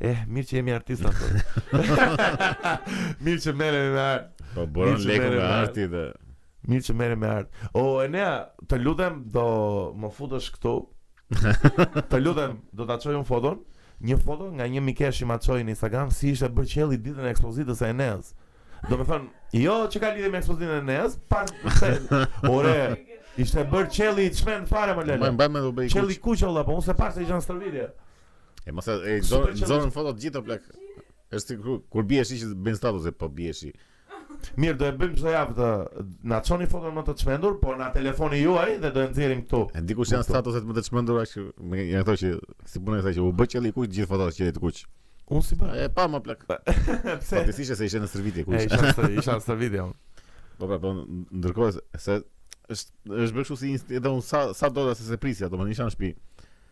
Eh, mirë që jemi artista sot. mirë që merremi me art. Po buron leku me arti dhe mirë që merrem me art. O Enea, të lutem do më futësh këtu. të lutem, do ta çoj unë foton. Një foto nga një mikeshë ma çoi në Instagram si ishte bërë qielli ditën e ekspozitës së Eneas. Domethënë, jo që ka lidhje me ekspozitën e Eneas, pa Ore, ishte bërë qielli i çmendur fare më lele. Mbaj mbaj më do bëj. Qielli kuq o vlla, po unë s'e pashë se isha në stërvitje. E mos e nxor nxorën foto të gjithë plak. Është kur kur bie shi që bëjnë statuse po bie shi. Mirë, do e bëjmë çdo javë të na çoni foton më të çmendur, nga telefoni juaj dhe do e nxjerrim këtu. E di kush janë statuset më të çmendura që janë ato që si puna e kësaj që u bë qielli kuq gjithë fotot qiell të kuq. Unë s'i bëj? E pa më plak. Pse? Po thjesht se isha në stërvitje kuq. Isha në isha në stërvitje. Po pra, po ndërkohë se është është bërë kështu si edhe unë sa sa dola se s'e prisja, domethënë isha në shtëpi.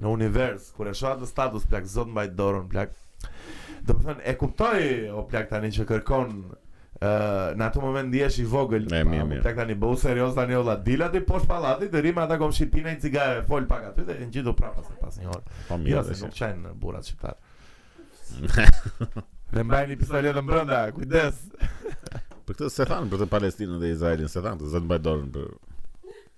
Në univers, kur e shoh atë status plak zot mbaj dorën plak. Domethënë e kuptoj o plak tani që kërkon ë në atë moment ndihesh i vogël. E mirë, mirë. Plak tani bëhu serioz tani vlla dil aty poshtë pallatit, të rrimë me ata komshi pimë një cigare, fol pak aty dhe ngjitu prapë pas një orë. Po mirë. Jo, se nuk qajnë burrat shqiptarë. Dhe mbajnë një pistoletë brenda, kujdes. Për këtë se thanë për të Palestinën dhe Izraelin, se thanë, zot mbaj dorën për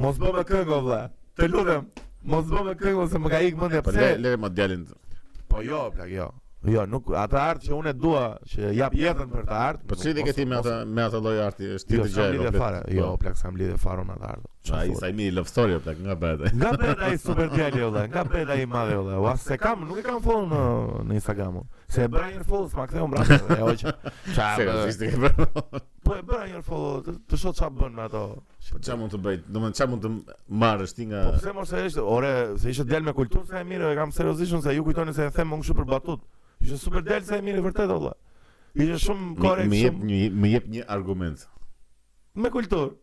Mos bë më këngë vëlla. Të lutem, mos bë më këngë se më ka ikë mendja po, pse. Le le më djalin. Po jo, plak, jo. Jo, nuk atë art që unë dua që jap jetën për atë art. Po ç'lidhje ke ti me atë me atë lloj arti, është ti jo, të gjallë. Jo, plak, fare. Jo, po. plak, s'kam lidhje fare me atë art. Ai Saimiri love story plak, nga bëhet. Nga bëhet ai super djalë vëlla, nga bëhet ai madh vëlla. Ua s'e kam, nuk e kam follow në, në Instagram. Se e bëra një follow, s'ma ktheu mbrapa. E hoqa. Çfarë? Seriozisht e bëra. Po e bëra një follow, të shoh çfarë bën me ato. Po çfarë mund të bëj? Domethënë çfarë mund të marrësh ti nga Po pse mos e ndjek? Ore, se ishte djalë me kulturë Saimiri, e kam seriozisht se ju kujtoni se e them unë kështu për batutë. Ishte super djalë Saimiri vërtet vlla. Ishte shumë korrekt. Më jep një më jep një argument. Me kulturë.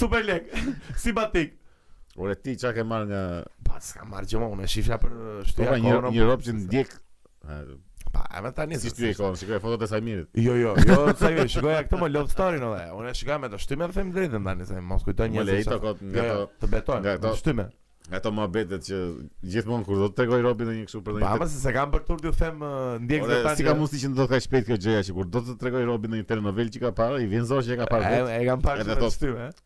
super lek. Simpatik. Ore ti çka ke marrë nga Po s'kam marrë gjë unë shifja për shtyrje. Po një një rob që ndjek Pa, e më tani si shtyn kohën, shikoj fotot e Sajmirit. Jo, jo, jo, Sajmir, shikoj këtë love story edhe. Unë e shikoj me të shtyrë dhe them drejtën tani, se mos kujtojnë njerëzit. Me kot nga jo, jo, të betohem, me të shtyrë. Nga to të betohem që gjithmonë kur do të tregojë robi një kështu për një Po ama se s'e kam për turp ju them ndjek të tani. Si ka mundësi që ndodh kaq shpejt kjo gjëja që kur do të tregojë robi një telenovelë që ka parë, i vjen zor që e ka parë. E kam parë me të shtyrë.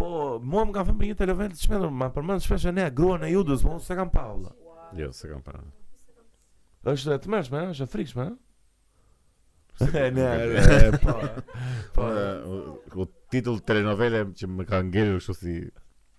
Po, mua më ka thënë për një telenovelë të çmendur, ma përmend shpesh Enea gruan e Judës, po unë s'e kam pa valla. Jo, s'e kam pa. Është e tmerrshme, është e frikshme, ëh. Enea, po. Po, po. titull telenovele që më ka ngelur kështu si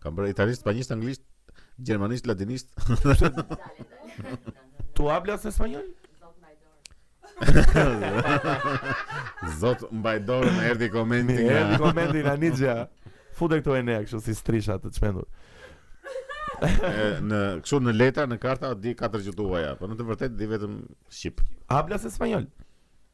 Kam bërë italisht, spanjisht, anglisht, gjermanisht, latinisht. Tu hablas español? Zot mbaj dorën erdhi komenti nga. Erdhi komenti nga Ninja. Fute këtu Enea kështu si thirrje të çmendur. në kështu në letra, në karta di katër gjuhë të huaja, po në të vërtetë di vetëm shqip. Hablas español?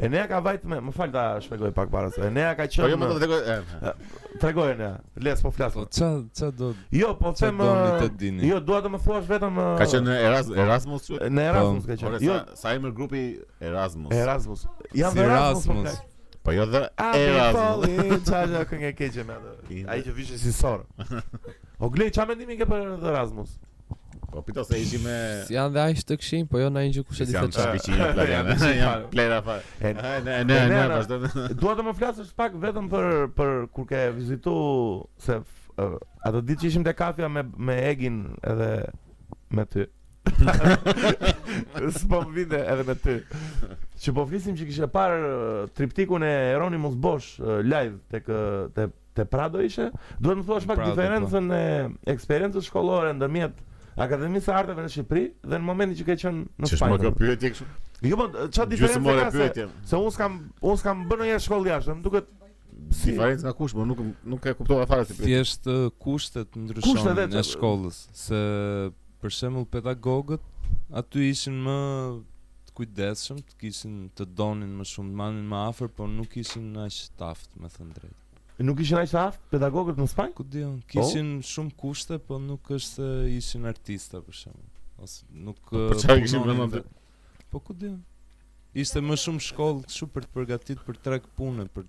Enea ka vajt me, më fal ta shpjegoj pak para se. Enea ka qenë. Po jo më do të tregojë. Tregoje Enea. Le se po flas. Ça po, ça do? Jo, po them. Jo, dua të më thuash vetëm Ka qenë në Erasmus, Erasmus. Në Erasmus po. ka qenë. Jo, si emër grupi Erasmus. Erasmus. Jam po Erasmus. Po jo dhe Erasmus. Çaje këngë keq me atë. Ai që vishë si sor. O Glej, ça mendimi ke për Erasmus? Po piktorë se ishim me Si janë dhe aq të kshin, po jo në një gjë kush e di se Janë çfarë. çapiçi një plagë. Janë çapiçi Janë fare. plera fare. E- Ne ne ne ne Benera. vazhdo. Dua të më flasësh pak vetëm për për kur ke vizitu se f- ë, atë ditë që ishim te kafja me me Egin edhe me ty. S'po më vinte edhe me ty. Që po flisim që kishe parë ë, triptikun e Hieronimus Bosh ë, live tek ë, te Te Prado ishe? Duhet më thuash pak pra, diferencën e eksperiencës shkollore ndërmjet Akademisë së Arteve në Shqipëri dhe në momentin që ke qenë në Spanjë. Ç'është më kjo pyetje kështu? Jo, po ça diferencë ka se se unë s'kam unë s'kam bërë ndonjë shkollë jashtë, më duket si varet nga kush, por nuk nuk e kuptova fare ti. Thjesht kushtet ndryshonin e shkollës, se për shembull pedagogët aty ishin më të kujdesshëm, të kishin të donin më shumë, të mbanin më afër, por nuk ishin aq të aftë, me thënë drejt. Nuk ishin aq të aftë pedagogët në Spanjë? Ku di unë, po. kishin oh? shumë kushte, por nuk është se ishin artista për shembull. Ose nuk po, po çfarë kishin vënë Po ku di unë? Ishte më shumë shkollë kështu për të përgatitur për treg punë, për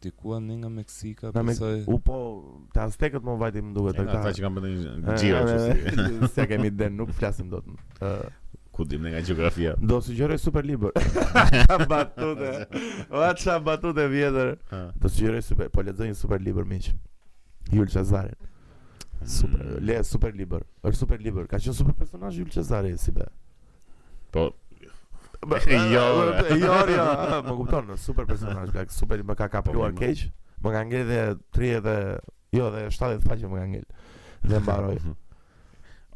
Dikua nga Meksika, Na me, besoj. u po te Aztekët më vajti më duket E, nga ata ata. që kanë bërë një xhiro kështu si. Ëh, S'ja kemi idenë, nuk flasim dot. Ë, Ku dim ne nga gjeografia. Do të sugjeroj super libër. Ça batute. Ua ça batute vjetër. Ha. Do të sugjeroj super, po lexoj një super libër miq. Jul Cezarin. Super, Mm. le super libër. Është super libër. Ka qenë super personazh Jul Cezari shi be. Po, Ba- E jo ore. E jo ore, jo, ë, më kupton, në super personazh, ka super më ka kapluar Po, po. keq, më ka ngel dhe 30 e jo dhe 70 faqe më ka ngel. Dhe mbaroj.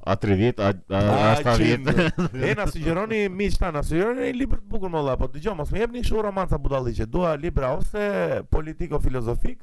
a 30, a, a, a, A, 70. E na sugjeroni miq ça na sugjeroni një libër të bukur molla, po dëgjoj mos më jepni kështu romanca budalliqe. Dua libra ose politik o filozofik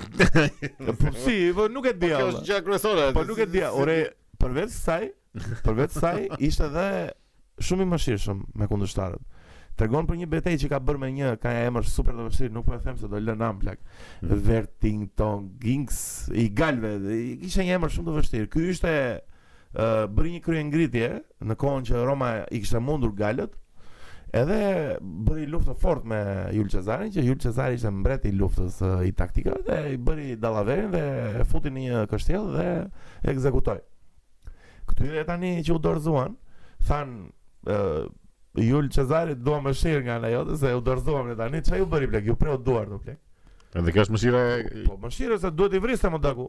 Po si, po nuk e di. Kjo është gjë kryesore. Po nuk e di. Ore, përveç saj, përveç saj ishte edhe shumë i mëshirshëm me kundërshtarët. Tregon për një betejë që ka bërë me një ka emër super të vështirë, nuk po e them se do lë nam plak. Mm. Vertington Gings i Galve, kishte një emër shumë të vështirë. Ky ishte bëri një kryengritje në kohën që Roma i kishte mundur galët. Edhe bëri luftë të fortë me Jul Cezarin, që Jul Cezari ishte mbreti i luftës i taktikave dhe i bëri dallaverin dhe e futi në një kështjellë dhe e ekzekutoi. Këtyre tani që u dorëzuan, thanë uh, Jul Cezarit duam mëshirë nga ana jote se u dorëzuam ne tani, çfarë u bëri plak? Iu preu duart o plak. Edhe kjo është mëshira e Po mëshira se duhet i vriste më daku.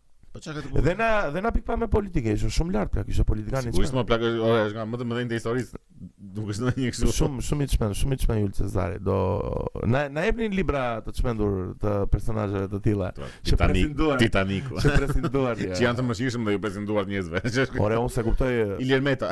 Po çka ka të bëjë? Dhe nga dhe nga pikpamja politike ishte shumë lart plak, ishte politikan i Sigurisht më plak është ora është nga më të mëdhenj të historisë. Nuk është ndonjë kështu. Shumë shumë i çmend, shumë i çmend Jul Cezari. Do na na jepni libra të çmendur të personazheve të tilla. Që presin duar. Titanic. Që presin duar. Që janë të mëshirshëm dhe ju presin duar njerëzve. Ore unë s'e kuptoj Ilir Meta.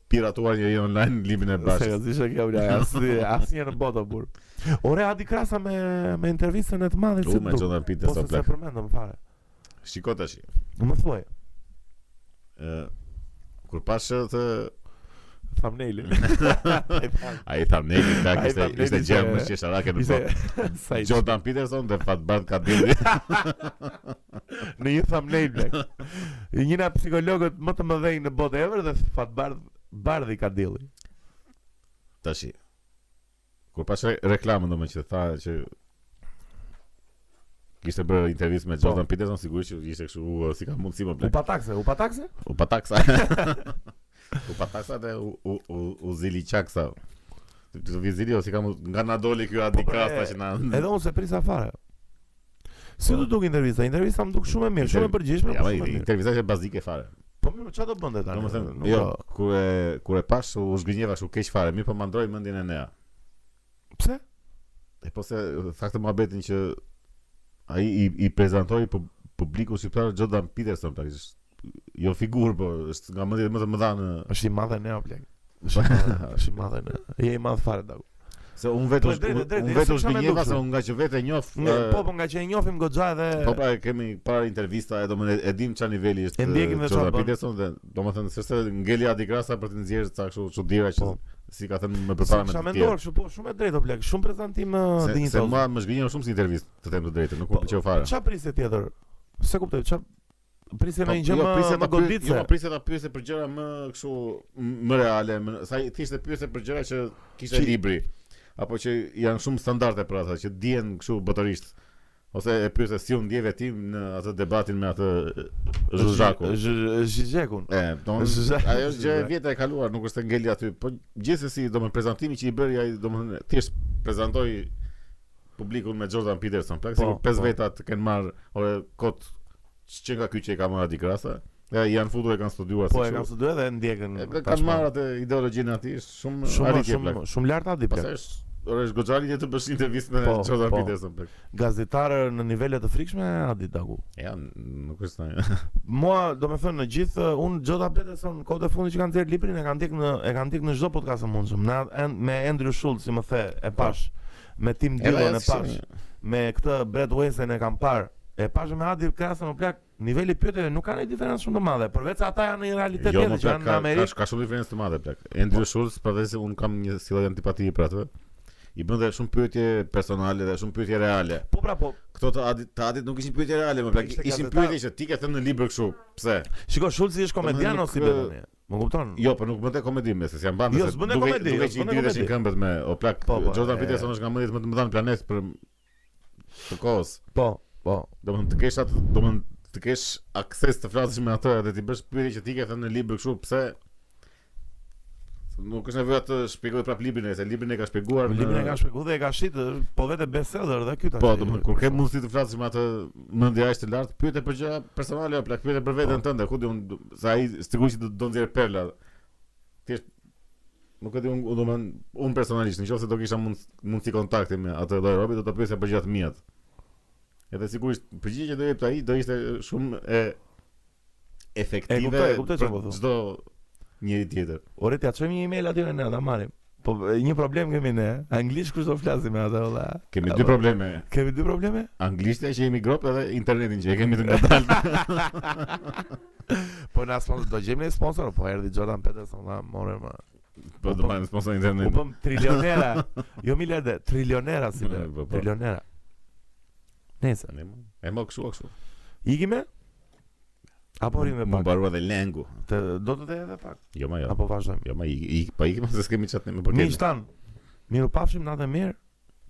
piratuar njëri online librin e Bashës. Seriozisht kjo bla, asnjë asnjë në botë burr. Ore Adi Krasta me me intervistën e të madhe si. U me çon arpitë po, sa plak. Po s'e përmendëm fare. Shiko tash. Më thuaj. Ë kur pashë të thumbnail. Ai thumbnail i ka kishte ishte gjëja më qesharake në botë. Jordan Peterson dhe Fatbardh Kadilli. Në një thumbnail plak. Një nga psikologët më të mëdhenj në botë ever dhe Fatbardh Bardhi Kadilli. Tashi. Kur pashë re reklamën domethënë tha që Kishte bërë intervistë me po. Jordan Peterson, sigurisht që ishte kështu, uh, si ka mundësi më plak. U pa takse, u pa takse? U pa takse. u pa takse dhe u, u, u, u zili paksa. Të vi zili, o si ka mundësi, nga na doli ky Adi po, Krasta që na... Edhe unë s'e prisja fare. Si t'u duk intervista? Intervista m'u duk shumë e mirë, shumë e përgjithshme. Jo, shumë intervista është bazike fare. Po mirë, çfarë do bënte tani? Domethënë, nuk jo, do... kur e kur e pash u zhgënjeva kështu keq fare, mirë po ma ndroi mendjen Enea. Pse? E po se fakt mbetet që ai i, i prezantoi publikut shqiptar Jordan Peterson praktikisht. jo figurë, po është nga mendjet më të mëdha në Është i madhe ne o plak. Është i madhe, është i madhe ne. Je i madh fare dagu. se unë Po, vetë e drejtë, e drejtë, unë e vetë sepse është ka u zhgënjeva se luksu. unë nga që vetë e njoh. Ne, eh, po po nga që e njohim goxha edhe Po pra e kemi parë intervista, e domethënë e dim çfarë niveli është. E ndjekim dhe eh, çfarë Jordan bën. Peterson dhe domethënë s'është se ngeli Adi Krasta për të nxjerrë ca kështu çudira që Po. s'i ka thënë më përpara me Sa të tjerë. menduar kështu, po shumë e drejtë o plak, shumë prezantim ë, Se, se dinjitoz. mua më zhgënjeu shumë si intervistë, të them të drejtën, nuk Po, më pëlqeu fare. Çfarë priste tjetër? S'e kuptoj, çfarë Prisje po, në një gjë jo, më prisje ta goditse. Jo, prisje ta pyese për gjëra më kështu më reale, më, sa thjesht të pyese për gjëra që kishte që... libri apo që janë shumë standarde për ata që dihen kështu botërisht ose e pyese si u ndjeve ti në atë debatin me atë Zhizhekun. Zhizhekun. E, don. Ajo gjë e vjetër e kaluar, nuk është ngeli aty, po gjithsesi domethënë prezantimi që i bëri ai domethënë thjesht prezantoi publikun me Jordan Peterson, pra sikur pesë veta të kenë marr ore kot që nga ky që e ka marrë Adi Krasta, Ja, janë futur e kanë studiuar po, si kështu. Po e kanë studiuar dhe e ndjekën. E kanë marrë atë ideologjinë aty, është shumë shumë arritje, shumë plak. shumë lart aty plak. Pastaj është Ore është goxha që të bësh intervistë me po, Jordan po. Peterson plak. Gazetar në nivele të frikshme Adi Dagu. Ja, nuk është ndonjë. Mua, domethënë në gjithë uh, un Jordan Peterson kohët e fundit që kam blerë librin e kam ndjek në e kam ndjek në çdo podcast të mundshëm. Në me Andrew Schultz si më the e po. pash. Me Tim Dillon e pash. Me këtë Brad Wesley e kam parë. E pashë me Adi Krastën o plak, niveli i pyetjeve nuk ka një diferencë shumë të madhe, përveç se ata janë në një realitet jo, tjetër, janë në Amerikë. Ka, ka shumë diferencë të madhe plak. Andrew po. Schultz, përveç se un kam një si lloj antipatie për atë. I bën dhe shumë pyetje personale dhe shumë pyetje reale. Po pra po. Këto të Adit, të Adit nuk ishin pyetje reale, mo plak. Ishin pyetje që ti ke thënë në libër kështu. Pse? Shiko, Schultz është komedian ose nuk... Më kupton? Jo, po nuk bënte komedi me se s'jam bën. Jo, s'bën komedi, jo, s'bën komedi. Duke këmbët me o plak. Po, po, Jordan Peterson është nga mendjet më të mëdha në planet për këtë kohë. Po, po. Domethënë të kesh atë, domethënë të kesh akses të flasësh me atë dhe t'i bësh pyetje që ti ke thënë në libër kështu, pse nuk është nevojë të shpjegojë prap librin e se librin e ka shpjeguar në librin e ka shpjeguar dhe e ka shit po vete bestseller dhe ky tash po domethënë kur ke mundësi të flasësh me atë mendje aq të lartë pyete për gjëra personale apo plak pyete për veten po. tënde ku di un se ai sigurisht që do do nxjerr perla. Thjesht nuk e di unë, domethënë, unë personalisht, në qoftë se do kisha mund mundësi kontakti me atë lloj robi, do ta pyesja për gjërat e mia. Edhe sigurisht përgjigja që do jepte ai do ishte shumë e E efektive kuptoj, e kuptoj çfarë po thua për. çdo njeri tjetër. Ore, t'ia çojmë një email aty ne ta marrim. Po një problem kemi ne. Anglisht kush do flasi me atë valla? Kemi dy probleme. Kemi dy probleme? Anglishten që jemi gropë edhe internetin që e kemi të ngadaltë. po na sponsor do gjejmë një sponsor, po erdhi Jordan Peterson, valla, more mo. Po do marrim sponsor internet. Po bëhemi trilionera. jo miliardë, trilionera si be. Po, po. Trilionera. Nëse. Ne më. E më kështu kështu. Ikime? Apo rrimë pak. Më mbaroi dhe lëngu. Të do të dhe edhe pak. Jo mo jo. Apo vazhdojmë. Jo mo ik, ik po ikim se kemi çat me paketë. Mish tan. Mirupafshim natën e mirë.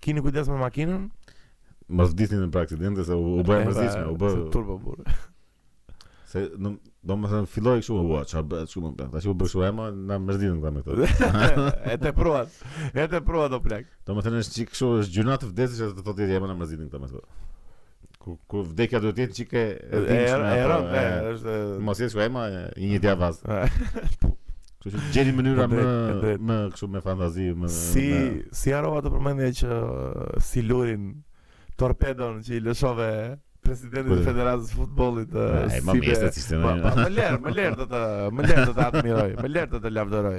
Kini kujdes me makinën. Mos vdisni në aksidente se u, u bë e mërzitshme, u bë turbo burrë. Se do domethënë filloi kështu ua ça bë kështu më bën. Tash u bë kështu ema na mërzitën këta me këto. E te pruat. E te pruat do plak. Domethënë është çik kështu është gjynah të vdesësh se do të thotë ema na mërzitën këta me këto. Ku ku vdekja duhet të jetë çikë e dhimbshme. E rëndë, po, e, është mos jesh ai më i një djavaz. Kështu që gjeni mënyra më më kështu me fantazi, më si me... si harrova të përmendja që silurin torpedon që i lëshove presidentit të Federatës së Futbollit të Ai më mirë se ishte. Më lër, më lër të më lër të të admiroj, më lër të të lavdëroj.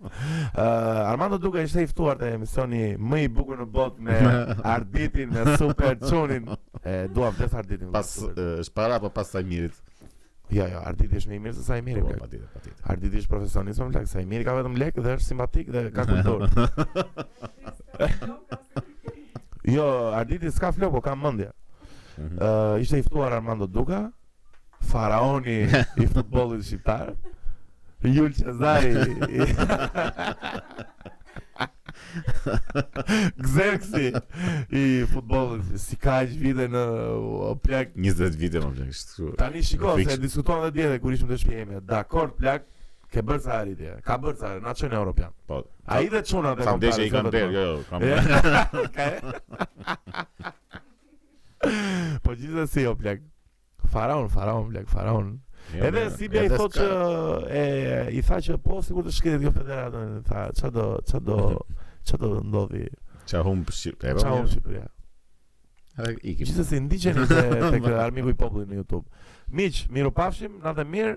Uh, Armando Duka ishte i ftuar te emisioni më i bukur në botë me Arditin me Super Çunin. E dua vetë Arditin. Pas është para apo pas Sajmirit? Jo, jo, Arditi është më i mirë se Sajmiri. Po, patjetër, patjetër. Arditi është profesionist, mo plak Sajmiri ka vetëm lek dhe është simpatik dhe ka kulturë. jo, Arditi s'ka flokë, po ka mendje. Ëh, mhm. uh, ishte i ftuar Armando Duka, Faraoni i futbollit shqiptar. Jul Cezari. Kserksi i futbollit si ka aq vite më plak 20 vite më plak kështu. Tani shiko se diskutuam edhe dje kur ishim te Shpendi. Dakor plak ke bërë sa arritje. Ka bërë sa na çoi në Europian. Po. Ai dhe çunat e komparit. Sa i kanë bërë, jo, jo, kam. Ka. Po gjithsesi jo plak Faraon, faraon, plak, faraon jo, Edhe si bie i thotë që e, I tha që po sikur të shkelet kjo federatë I tha ça do, ça do, ça do ndodhë Që humb Shqipëria Që humb Shqipëria Gjithsesi ndiqeni të, të kërë armiku i popullit në Youtube Miq, mirupafshim, natën e mirë